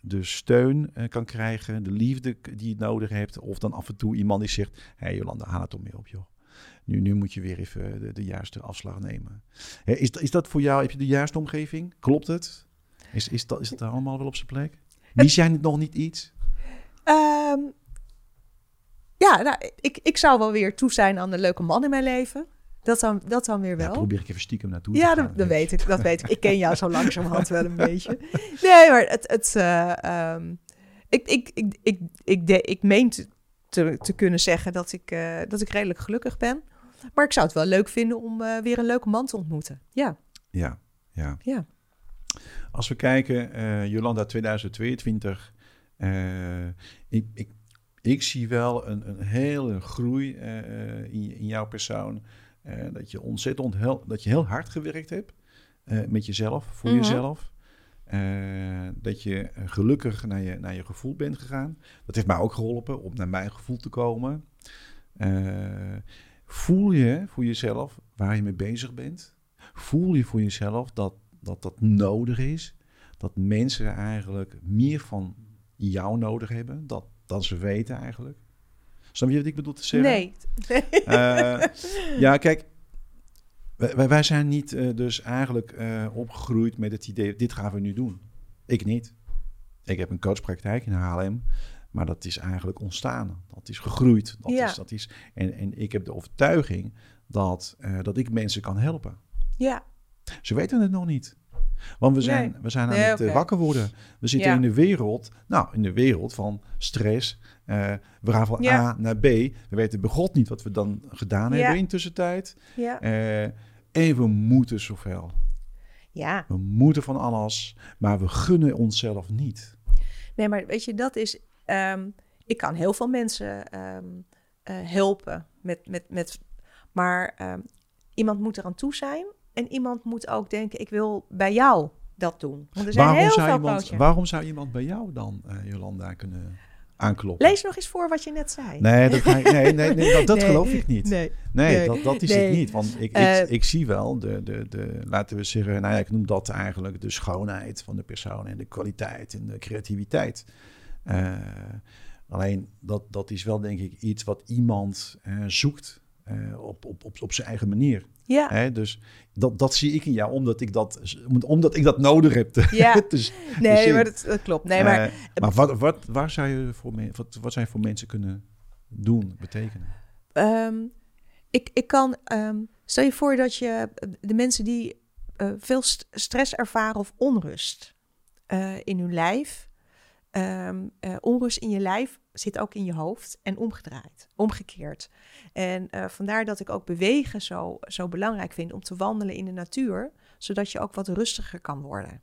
de steun kan krijgen, de liefde die je nodig hebt? Of dan af en toe iemand die zegt, hé hey Jolanda, haal het om mee op joh. Nu, nu moet je weer even de, de juiste afslag nemen. Hè, is, dat- is dat voor jou, heb je de juiste omgeving? Klopt het? Is, is, dat, is dat allemaal wel op zijn plek? Mis jij nog niet iets? Ehm, ja nou, ik, ik zou wel weer toe zijn aan een leuke man in mijn leven. Dat dan, dat dan weer Ja, wel. probeer ik even stiekem naartoe Ja, te gaan. dat, dat weet ik. Dat weet ik. Ik ken jou zo langzamerhand wel een beetje. Nee, maar het, het, eh, ehm, ik, ik, ik, ik, ik, de, ik meen te, te, te kunnen zeggen dat ik, eh, dat ik redelijk gelukkig ben. Maar ik zou het wel leuk vinden om eh, weer een leuke man te ontmoeten. Ja, Ja, ja. ja. Als we kijken, eh, Jolanda 2022. eh, ik, ik, ik zie wel een, een hele groei in, in jouw persoon. Dat je ontzettend heel, dat je heel hard gewerkt hebt met jezelf, voor Mhm. jezelf. Dat je gelukkig naar je, naar je gevoel bent gegaan. Dat heeft mij ook geholpen om naar mijn gevoel te komen. Eh, voel je voor jezelf waar je mee bezig bent? Voel je voor jezelf dat dat, dat nodig is? Dat mensen eigenlijk meer van jou nodig hebben dat, dan ze weten eigenlijk? Snap je wat ik bedoel te zeggen? Nee. Eh, ja, kijk, wij, wij- zijn niet eh, dus eigenlijk eh, opgegroeid met het idee, dit gaan we nu doen. Ik niet. ik heb een coachpraktijk in Haarlem. Maar dat is eigenlijk ontstaan. Dat is gegroeid. Dat Ja. is, dat is, en, en ik heb de overtuiging dat, eh, dat ik mensen kan helpen. Ja, Ze weten het nog niet. Want we zijn, Nee. we zijn aan Nee, het eh, wakker worden. We zitten Ja. in de wereld, nou, in de wereld van stress. Eh, we gaan van Ja. A naar B. We weten bij God niet wat we dan gedaan hebben in tussentijd. ja, en we moeten zoveel. ja. We moeten van alles, maar we gunnen onszelf niet. Nee, maar weet je, dat is. Ehm, ik kan heel veel mensen ehm, eh, helpen met, met, met. Maar ehm, iemand moet eraan toe zijn. En iemand moet ook denken: ik wil bij jou dat doen. Want er zijn Waarom heel zou, veel iemand, waarom zou iemand bij jou dan, eh, Jolanda, kunnen aankloppen? Lees nog eens voor wat je net zei. Nee, dat, ga ik- nee, nee, nee, dat, dat Nee, geloof ik niet. Nee. Nee, dat, dat is het niet. Want ik, ik, Eh, ik zie wel de, de, de, laten we zeggen, nou ja, ik noem dat eigenlijk de schoonheid van de persoon en de kwaliteit en de creativiteit. Eh, alleen dat, dat is wel denk ik iets wat iemand eh, zoekt eh, op, op, op, op zijn eigen manier. Ja, Hè? Dus dat, dat zie ik in jou, omdat ik dat, omdat ik dat nodig heb. te- Ja. nee, maar dat, dat klopt. Nee, maar maar wat, wat, waar zou je voor me, wat, wat zou je voor mensen kunnen doen, betekenen? Ehm, ik, ik kan. ehm, stel je voor dat je de mensen die veel st- stress ervaren of onrust in hun lijf. Ehm, eh, onrust in je lijf zit ook in je hoofd en omgedraaid, omgekeerd. En eh, vandaar dat ik ook bewegen zo, zo belangrijk vind om te wandelen in de natuur, zodat je ook wat rustiger kan worden.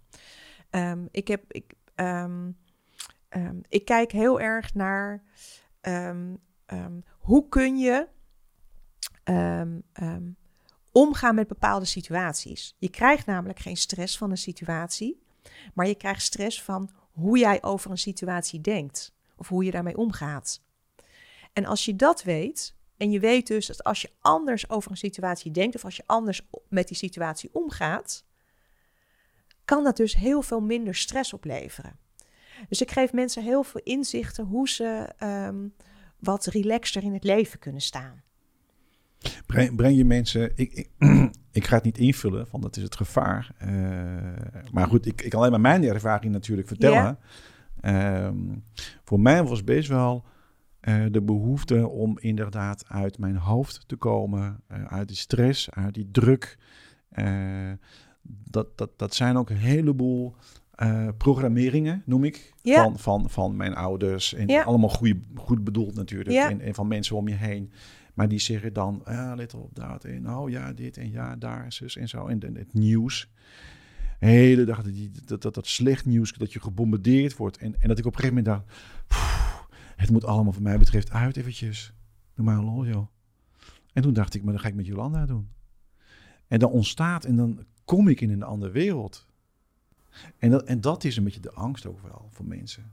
Ehm, ik, heb, ik, ehm, ik kijk heel erg naar hoe kun je omgaan met bepaalde situaties. Je krijgt namelijk geen stress van een situatie, maar je krijgt stress van hoe jij over een situatie denkt of hoe je daarmee omgaat. En als je dat weet, en je weet dus dat als je anders over een situatie denkt of als je anders met die situatie omgaat, kan dat dus heel veel minder stress opleveren. Dus ik geef mensen heel veel inzichten hoe ze ehm, wat relaxter in het leven kunnen staan. Breng, je mensen. Ik ga het niet invullen, want dat is het gevaar. Eh, maar goed, ik, ik kan alleen maar mijn ervaring natuurlijk vertellen. Ehm, voor mij was best wel eh, de behoefte om inderdaad uit mijn hoofd te komen, eh, uit die stress, uit die druk. Dat, dat, dat zijn ook een heleboel programmeringen, noem ik, Ja. van, van, van mijn ouders. En Ja. allemaal goede, goed bedoeld natuurlijk. Ja. En, en van mensen om je heen. Maar die zeggen dan, ja, let op dat en oh ja, dit en ja, daar, zus en zo. En, het nieuws. De hele dag die, dat, dat, dat slecht nieuws, dat je gebombardeerd wordt. En, en dat ik op een gegeven moment dacht, "Pff, het moet allemaal voor mij betreft uit eventjes. Doe maar een lol, joh. En toen dacht ik, maar dan ga ik met Jolanda doen. En dan ontstaat, en dan kom ik in een andere wereld. En dat, en dat is een beetje de angst ook wel voor mensen.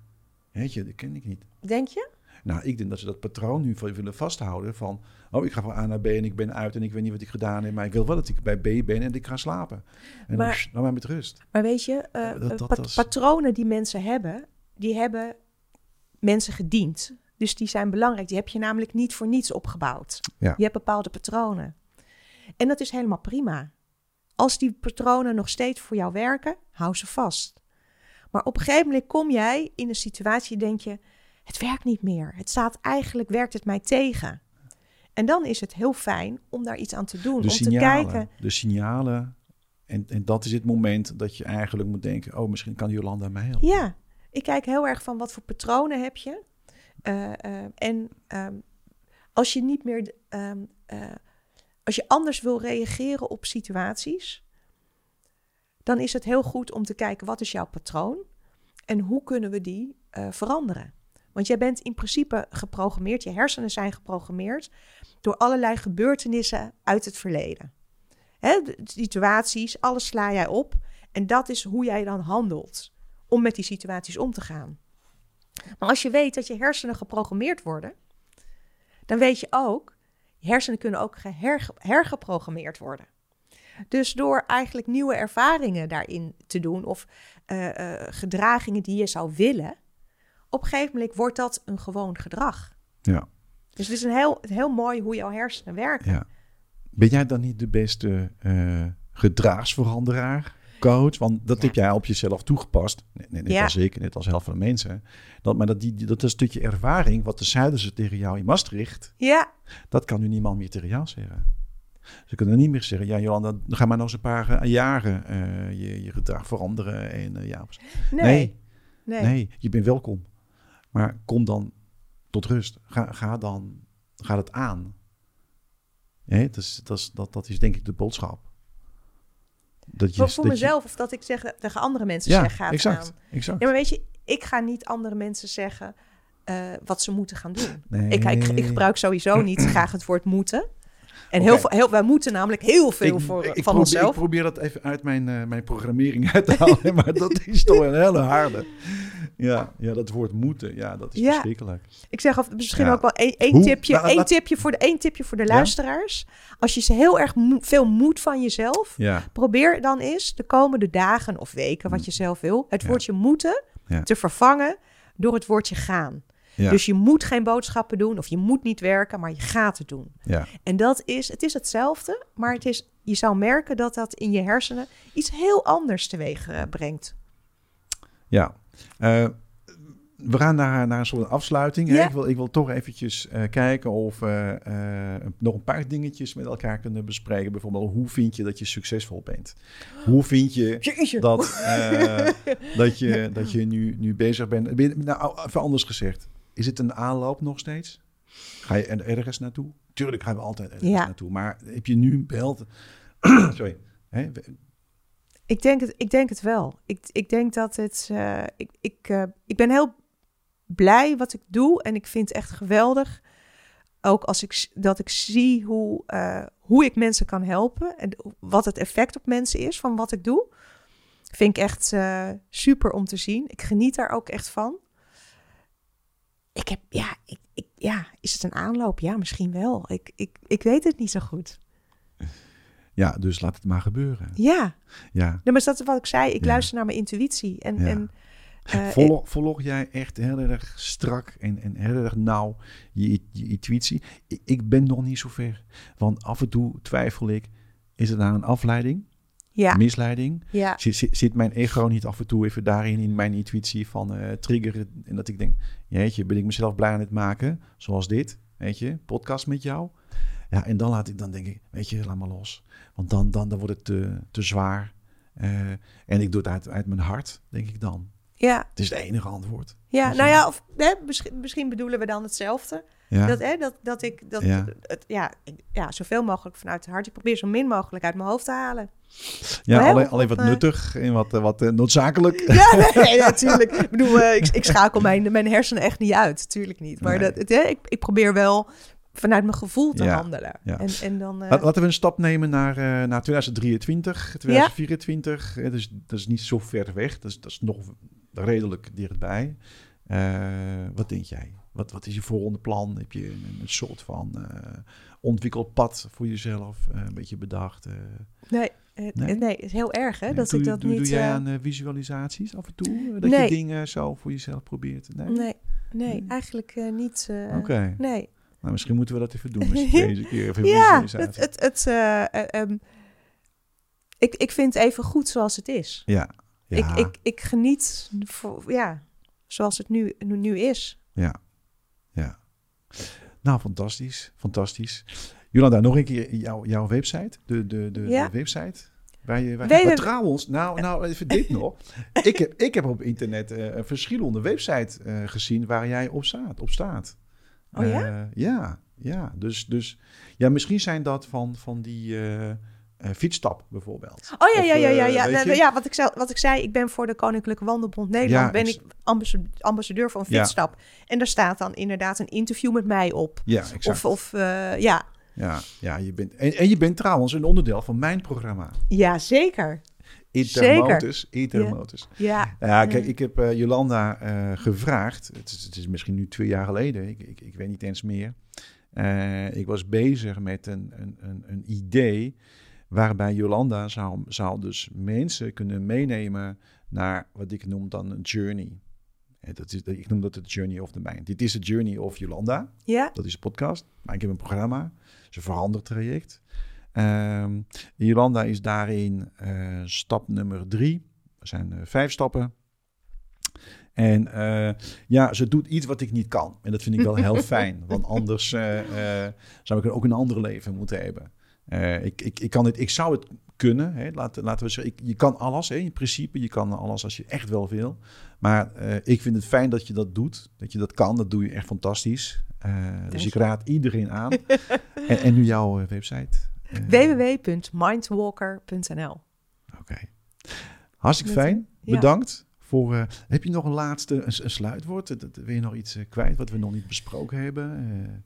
Weet je, dat ken ik niet. Denk je? Nou, ik denk dat ze dat patroon nu willen vasthouden van... oh, ik ga van A naar B en ik ben uit en ik weet niet wat ik gedaan heb... maar ik wil wel dat ik bij B ben en ik ga slapen. En Maar- dan, maar met rust. Maar weet je, eh, Dat- dat- pat- dat is- patronen die mensen hebben, die hebben mensen gediend. Dus die zijn belangrijk. Die heb je namelijk niet voor niets opgebouwd. Ja. Je hebt bepaalde patronen. En dat is helemaal prima. Als die patronen nog steeds voor jou werken, hou ze vast. Maar op een gegeven moment kom jij in een situatie, denk je, het werkt niet meer. Het staat eigenlijk, werkt het mij tegen. En dan is het heel fijn om daar iets aan te doen. De om te signalen, kijken, de signalen. En, en dat is het moment dat je eigenlijk moet denken... oh, misschien kan Jolanda mij helpen. Ja, ik kijk heel erg van wat voor patronen heb je. Eh, eh, en ehm, als je niet meer, ehm, eh, als je anders wil reageren op situaties, dan is het heel goed om te kijken wat is jouw patroon en hoe kunnen we die veranderen. Want jij bent in principe geprogrammeerd, je hersenen zijn geprogrammeerd door allerlei gebeurtenissen uit het verleden. Hè, situaties, alles sla jij op en dat is hoe jij dan handelt om met die situaties om te gaan. Maar als je weet dat je hersenen geprogrammeerd worden, dan weet je ook, je hersenen kunnen ook hergeprogrammeerd worden. Dus door eigenlijk nieuwe ervaringen daarin te doen of eh, eh, gedragingen die je zou willen, op een gegeven moment wordt dat een gewoon gedrag. Ja. Dus het is een heel, heel mooi hoe jouw hersenen werken. ja. Ben jij dan niet de beste eh, gedragsveranderaar? coach, want dat Ja. heb jij op jezelf toegepast. Net, net, Ja. als ik, net als heel veel mensen. Dat, maar dat, die, dat is een stukje ervaring, wat de zeiden ze tegen jou in Maastricht, Ja, dat kan nu niemand meer tegen jou zeggen. Ze kunnen niet meer zeggen, ja Jolanda, dan ga maar nog eens een paar eh, jaren eh, je, je gedrag veranderen. En, ja, nee. nee, Nee. nee, je bent welkom. Maar kom dan tot rust. Ga, ga dan, ga het aan. Hè, dat, is, dat, is, dat, dat is denk ik de boodschap. Dat je, Voor, je- mezelf of dat ik zeg, tegen andere mensen ja, zeg, gaat exact, aan. exact. Ja, maar weet je, ik ga niet andere mensen zeggen eh, wat ze moeten gaan doen. Nee. Ik, ik, ik gebruik sowieso niet graag het woord moeten. En heel veel, heel, wij moeten namelijk heel veel Ik- voor, ik, ik van probeer, onszelf. Ik probeer dat even uit mijn, eh, mijn programmering uit te halen, maar dat is toch een hele harde. Ja, ja dat woord moeten, ja, dat is Ja. verschrikkelijk. Ik zeg of misschien Ja. ook wel één tipje, één laat- tipje, voor de, één tipje voor de Ja? luisteraars. Als je ze heel erg veel moed van jezelf, probeer dan eens de komende dagen of weken, wat je zelf wil, het woordje moeten te vervangen door het woordje gaan. Ja, Dus je moet geen boodschappen doen of je moet niet werken, maar je gaat het doen. ja. En dat is, het is hetzelfde, maar het is, je zou merken dat dat in je hersenen iets heel anders teweeg eh, brengt. ja. Eh, we gaan naar, naar een soort afsluiting. hè. Ik, wil, ik wil toch eventjes eh, kijken of we nog een paar dingetjes met elkaar kunnen bespreken. Bijvoorbeeld, hoe vind je dat je succesvol bent? Hoe vind je Jeetje. dat, dat je, dat je nu, nu bezig bent. Nou, even anders gezegd. Is het een aanloop nog steeds? Ga je er ergens naartoe? Tuurlijk gaan we altijd ergens Ja. naartoe. Maar heb je nu een beeld? Sorry. Hè? Ik denk het, ik denk het wel. Ik, ik denk dat het. eh, ik, ik, eh, ik ben heel blij wat ik doe en ik vind het echt geweldig. Ook als ik dat ik zie hoe, eh, hoe ik mensen kan helpen en wat het effect op mensen is van wat ik doe. Vind ik echt super om te zien. Ik geniet daar ook echt van. Ik heb, ja, ik, ik, ja, is het een aanloop? Ja, misschien wel. Ik, ik, ik weet het niet zo goed. Ja, dus laat het maar gebeuren. Ja, Ja. nee, maar dat is wat ik zei. Ik Ja. luister naar mijn intuïtie. En, Ja. en eh, Volg, volg jij echt heel erg strak en, en heel erg nauw je, je intuïtie? Ik, ik ben nog niet zo ver. Want af en toe twijfel ik, is het nou een afleiding, ja, misleiding? ja, Zit, zit, mijn ego niet af en toe even daarin, in mijn intuïtie van eh, triggeren? En dat ik denk, jeetje, ben ik mezelf blij aan het maken? Zoals dit, weet je, podcast met jou. Ja, en dan laat ik, dan denk ik, weet je, laat maar los. Want dan, dan, dan wordt het te, te zwaar. Eh, en ik doe het uit, uit mijn hart, denk ik dan. ja, Het is het enige antwoord. ja. Nou ja, of, hè, misschien, misschien bedoelen we dan hetzelfde. Ja, Dat, hè, dat, dat ik dat, Ja. het, ja, ja, zoveel mogelijk vanuit het hart. Ik probeer zo min mogelijk uit mijn hoofd te halen. ja alleen, alleen wat eh, nuttig en wat, eh, wat eh, noodzakelijk. Ja, nee, natuurlijk. Ik bedoel, ik, ik schakel mijn, mijn hersenen echt niet uit. Tuurlijk niet. Maar Nee. dat, het, hè, ik, ik probeer wel vanuit mijn gevoel te Ja, handelen. ja. En, en dan... Laten we een stap nemen naar, naar 2023, 2024. Eh, Dus dat is niet zo ver weg. Dat is, dat is nog redelijk dichtbij. Wat denk jij? Wat, wat is je volgende plan? Heb je een, een soort van eh ontwikkeld pad voor jezelf? eh, een beetje bedacht? eh? nee, Nee? nee, is heel erg hè, Nee, dat doe, ik dat doe, niet... doe jij aan visualisaties af en toe? Dat Nee. je dingen zo voor jezelf probeert? Nee? nee, nee, eigenlijk niet... Oké. Nee. Nou, misschien moeten we dat even doen. Deze keer even Ja, het, het, het, ehm, ik, ik vind het even goed zoals het is. Ja. ja. Ik, ik, ik geniet voor, ja, zoals het nu, nu is. Ja, ja. Nou, fantastisch, fantastisch. Jolanda, nog een keer jouw, jouw website, de, de, de, Ja. de website. Waar je, maar trouwens, nou, nou even dit nog. Ik heb, ik heb op internet eh, een verschillende website eh, gezien waar jij op staat. Op staat. Oh ja? Eh, ja, ja. Dus, dus ja, misschien zijn dat van, van die eh, fietsstap bijvoorbeeld. Oh ja, Of, ja, ja, ja. eh, ja. je? ja wat, ik zei, wat ik zei, ik ben voor de Koninklijke Wandelbond Nederland. Ja, ben ik- ik ambassa- ambassadeur van Ja. Fietsstap. En daar staat dan inderdaad een interview met mij op. Ja, exact. Of, of eh, ja. ja, ja, je bent, en, en je bent trouwens een onderdeel van mijn programma. ja, zeker. Intermotus. Intermotus. Ja, Ja, kijk, ik heb Jolanda gevraagd. Het is, het is misschien nu twee jaar geleden. Ik, ik, ik weet niet eens meer. Ik was bezig met een, een, een, een idee waarbij Jolanda zou, zou dus mensen kunnen meenemen naar wat ik noem dan een journey. Dat is, ik noem dat de journey of the mind. Dit is de journey of Jolanda. ja, Dat is een podcast. Maar ik heb een programma. Het is een verandertraject. Ehm, Jolanda is daarin eh, stap nummer drie. Er zijn eh, vijf stappen. En eh, ja, ze doet iets wat ik niet kan. En dat vind ik wel heel fijn. Want anders zou ik er ook een ander leven moeten hebben. Eh, ik, ik, ik, kan het, ik zou het kunnen. Hè? Laten, laten we zeggen, ik, je kan alles hè? in principe. Je kan alles als je echt wel wil. Maar eh, ik vind het fijn dat je dat doet. Dat je dat kan. Dat doe je echt fantastisch. Eh, dus ik raad iedereen aan. en, en nu jouw website. Www.mindwalker.nl Oké. Hartstikke fijn. ja. Bedankt. Voor, heb je nog een laatste een, een sluitwoord? Wil je nog iets kwijt wat we nog niet besproken hebben?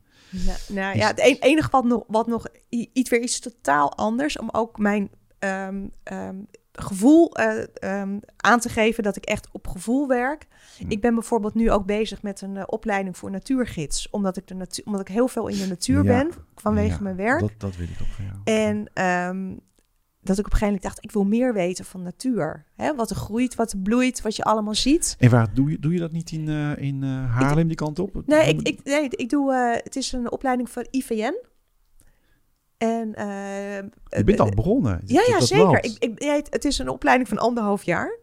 Nou, ja, het enige wat nog, wat nog iets weer iets totaal anders, om ook mijn ehm, ehm, gevoel eh, ehm, aan te geven dat ik echt op gevoel werk. Ik ben bijvoorbeeld nu ook bezig met een eh, opleiding voor natuurgids, omdat ik, de natu- omdat ik heel veel in de natuur Ja. ben vanwege ja, mijn werk. Dat, dat wil ik ook van jou. En dat ik op een gegeven moment dacht, ik wil meer weten van natuur. Hè? Wat er groeit, wat er bloeit, wat je allemaal ziet. En waar doe je, doe je dat niet in, eh, in eh, Haarlem, die kant op? Nee, ik, ik, nee, ik doe, eh, het is een opleiding voor IVN. En, je bent al begonnen. Ja, ja zeker. Ik, ik, het is een opleiding van anderhalf jaar.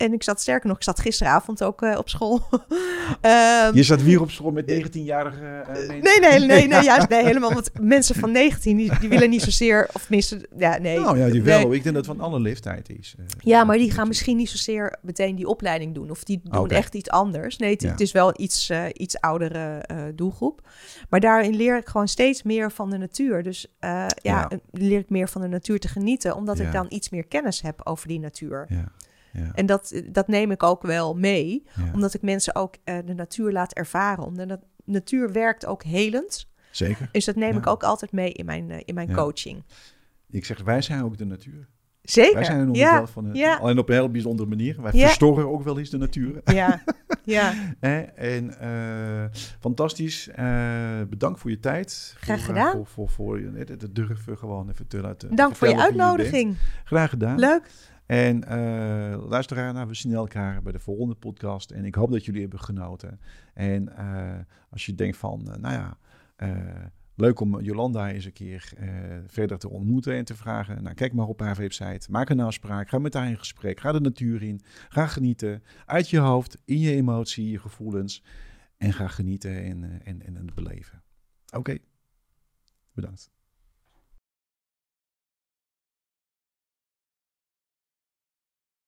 En ik zat sterker nog, ik zat gisteravond ook eh, op school. Ehm, Je zat weer op school met 19-jarige eh, mensen. nee, nee, nee, nee, juist nee, helemaal. Want mensen van 19, die, die willen niet zozeer, of tenminste, ja, nee. Nou ja, die nee. wel. Ik denk dat het van alle leeftijd is. eh. Ja, maar die gaan misschien niet zozeer meteen die opleiding doen. Of die doen Oké. echt iets anders. Nee, het, Ja. het is wel iets, eh, iets oudere eh, doelgroep. Maar daarin leer ik gewoon steeds meer van de natuur. Dus eh, ja, Ja. eh, leer ik meer van de natuur te genieten. Omdat Ja. ik dan iets meer kennis heb over die natuur. Ja, ja, En dat, dat neem ik ook wel mee. ja. Omdat ik mensen ook eh, de natuur laat ervaren. Omdat de natuur werkt ook helend. Zeker. Dus dat neem Ja. ik ook altijd mee in mijn, eh, in mijn coaching. Ik zeg, wij zijn ook de natuur. Zeker. Wij zijn een onderdeel van de ja. Alleen op een heel bijzondere manier. Wij verstoren ook wel eens de natuur. ja, ja. Hè? En eh, fantastisch. Bedankt voor je tijd. Graag voor, gedaan. Voor, voor, voor je het, het durven gewoon even te laten Dank voor je uitnodiging. Graag gedaan. Leuk. En eh luisteraar, nou, we zien elkaar bij de volgende podcast. En ik hoop dat jullie hebben genoten. En eh, als je denkt van, eh, nou ja, leuk om Jolanda eens een keer verder te ontmoeten en te vragen. Nou, kijk maar op haar website. Maak een afspraak. Ga met haar in gesprek. Ga de natuur in. Ga genieten. Uit je hoofd, in je emotie, je gevoelens. En ga genieten en, en, en het beleven. Oké, bedankt.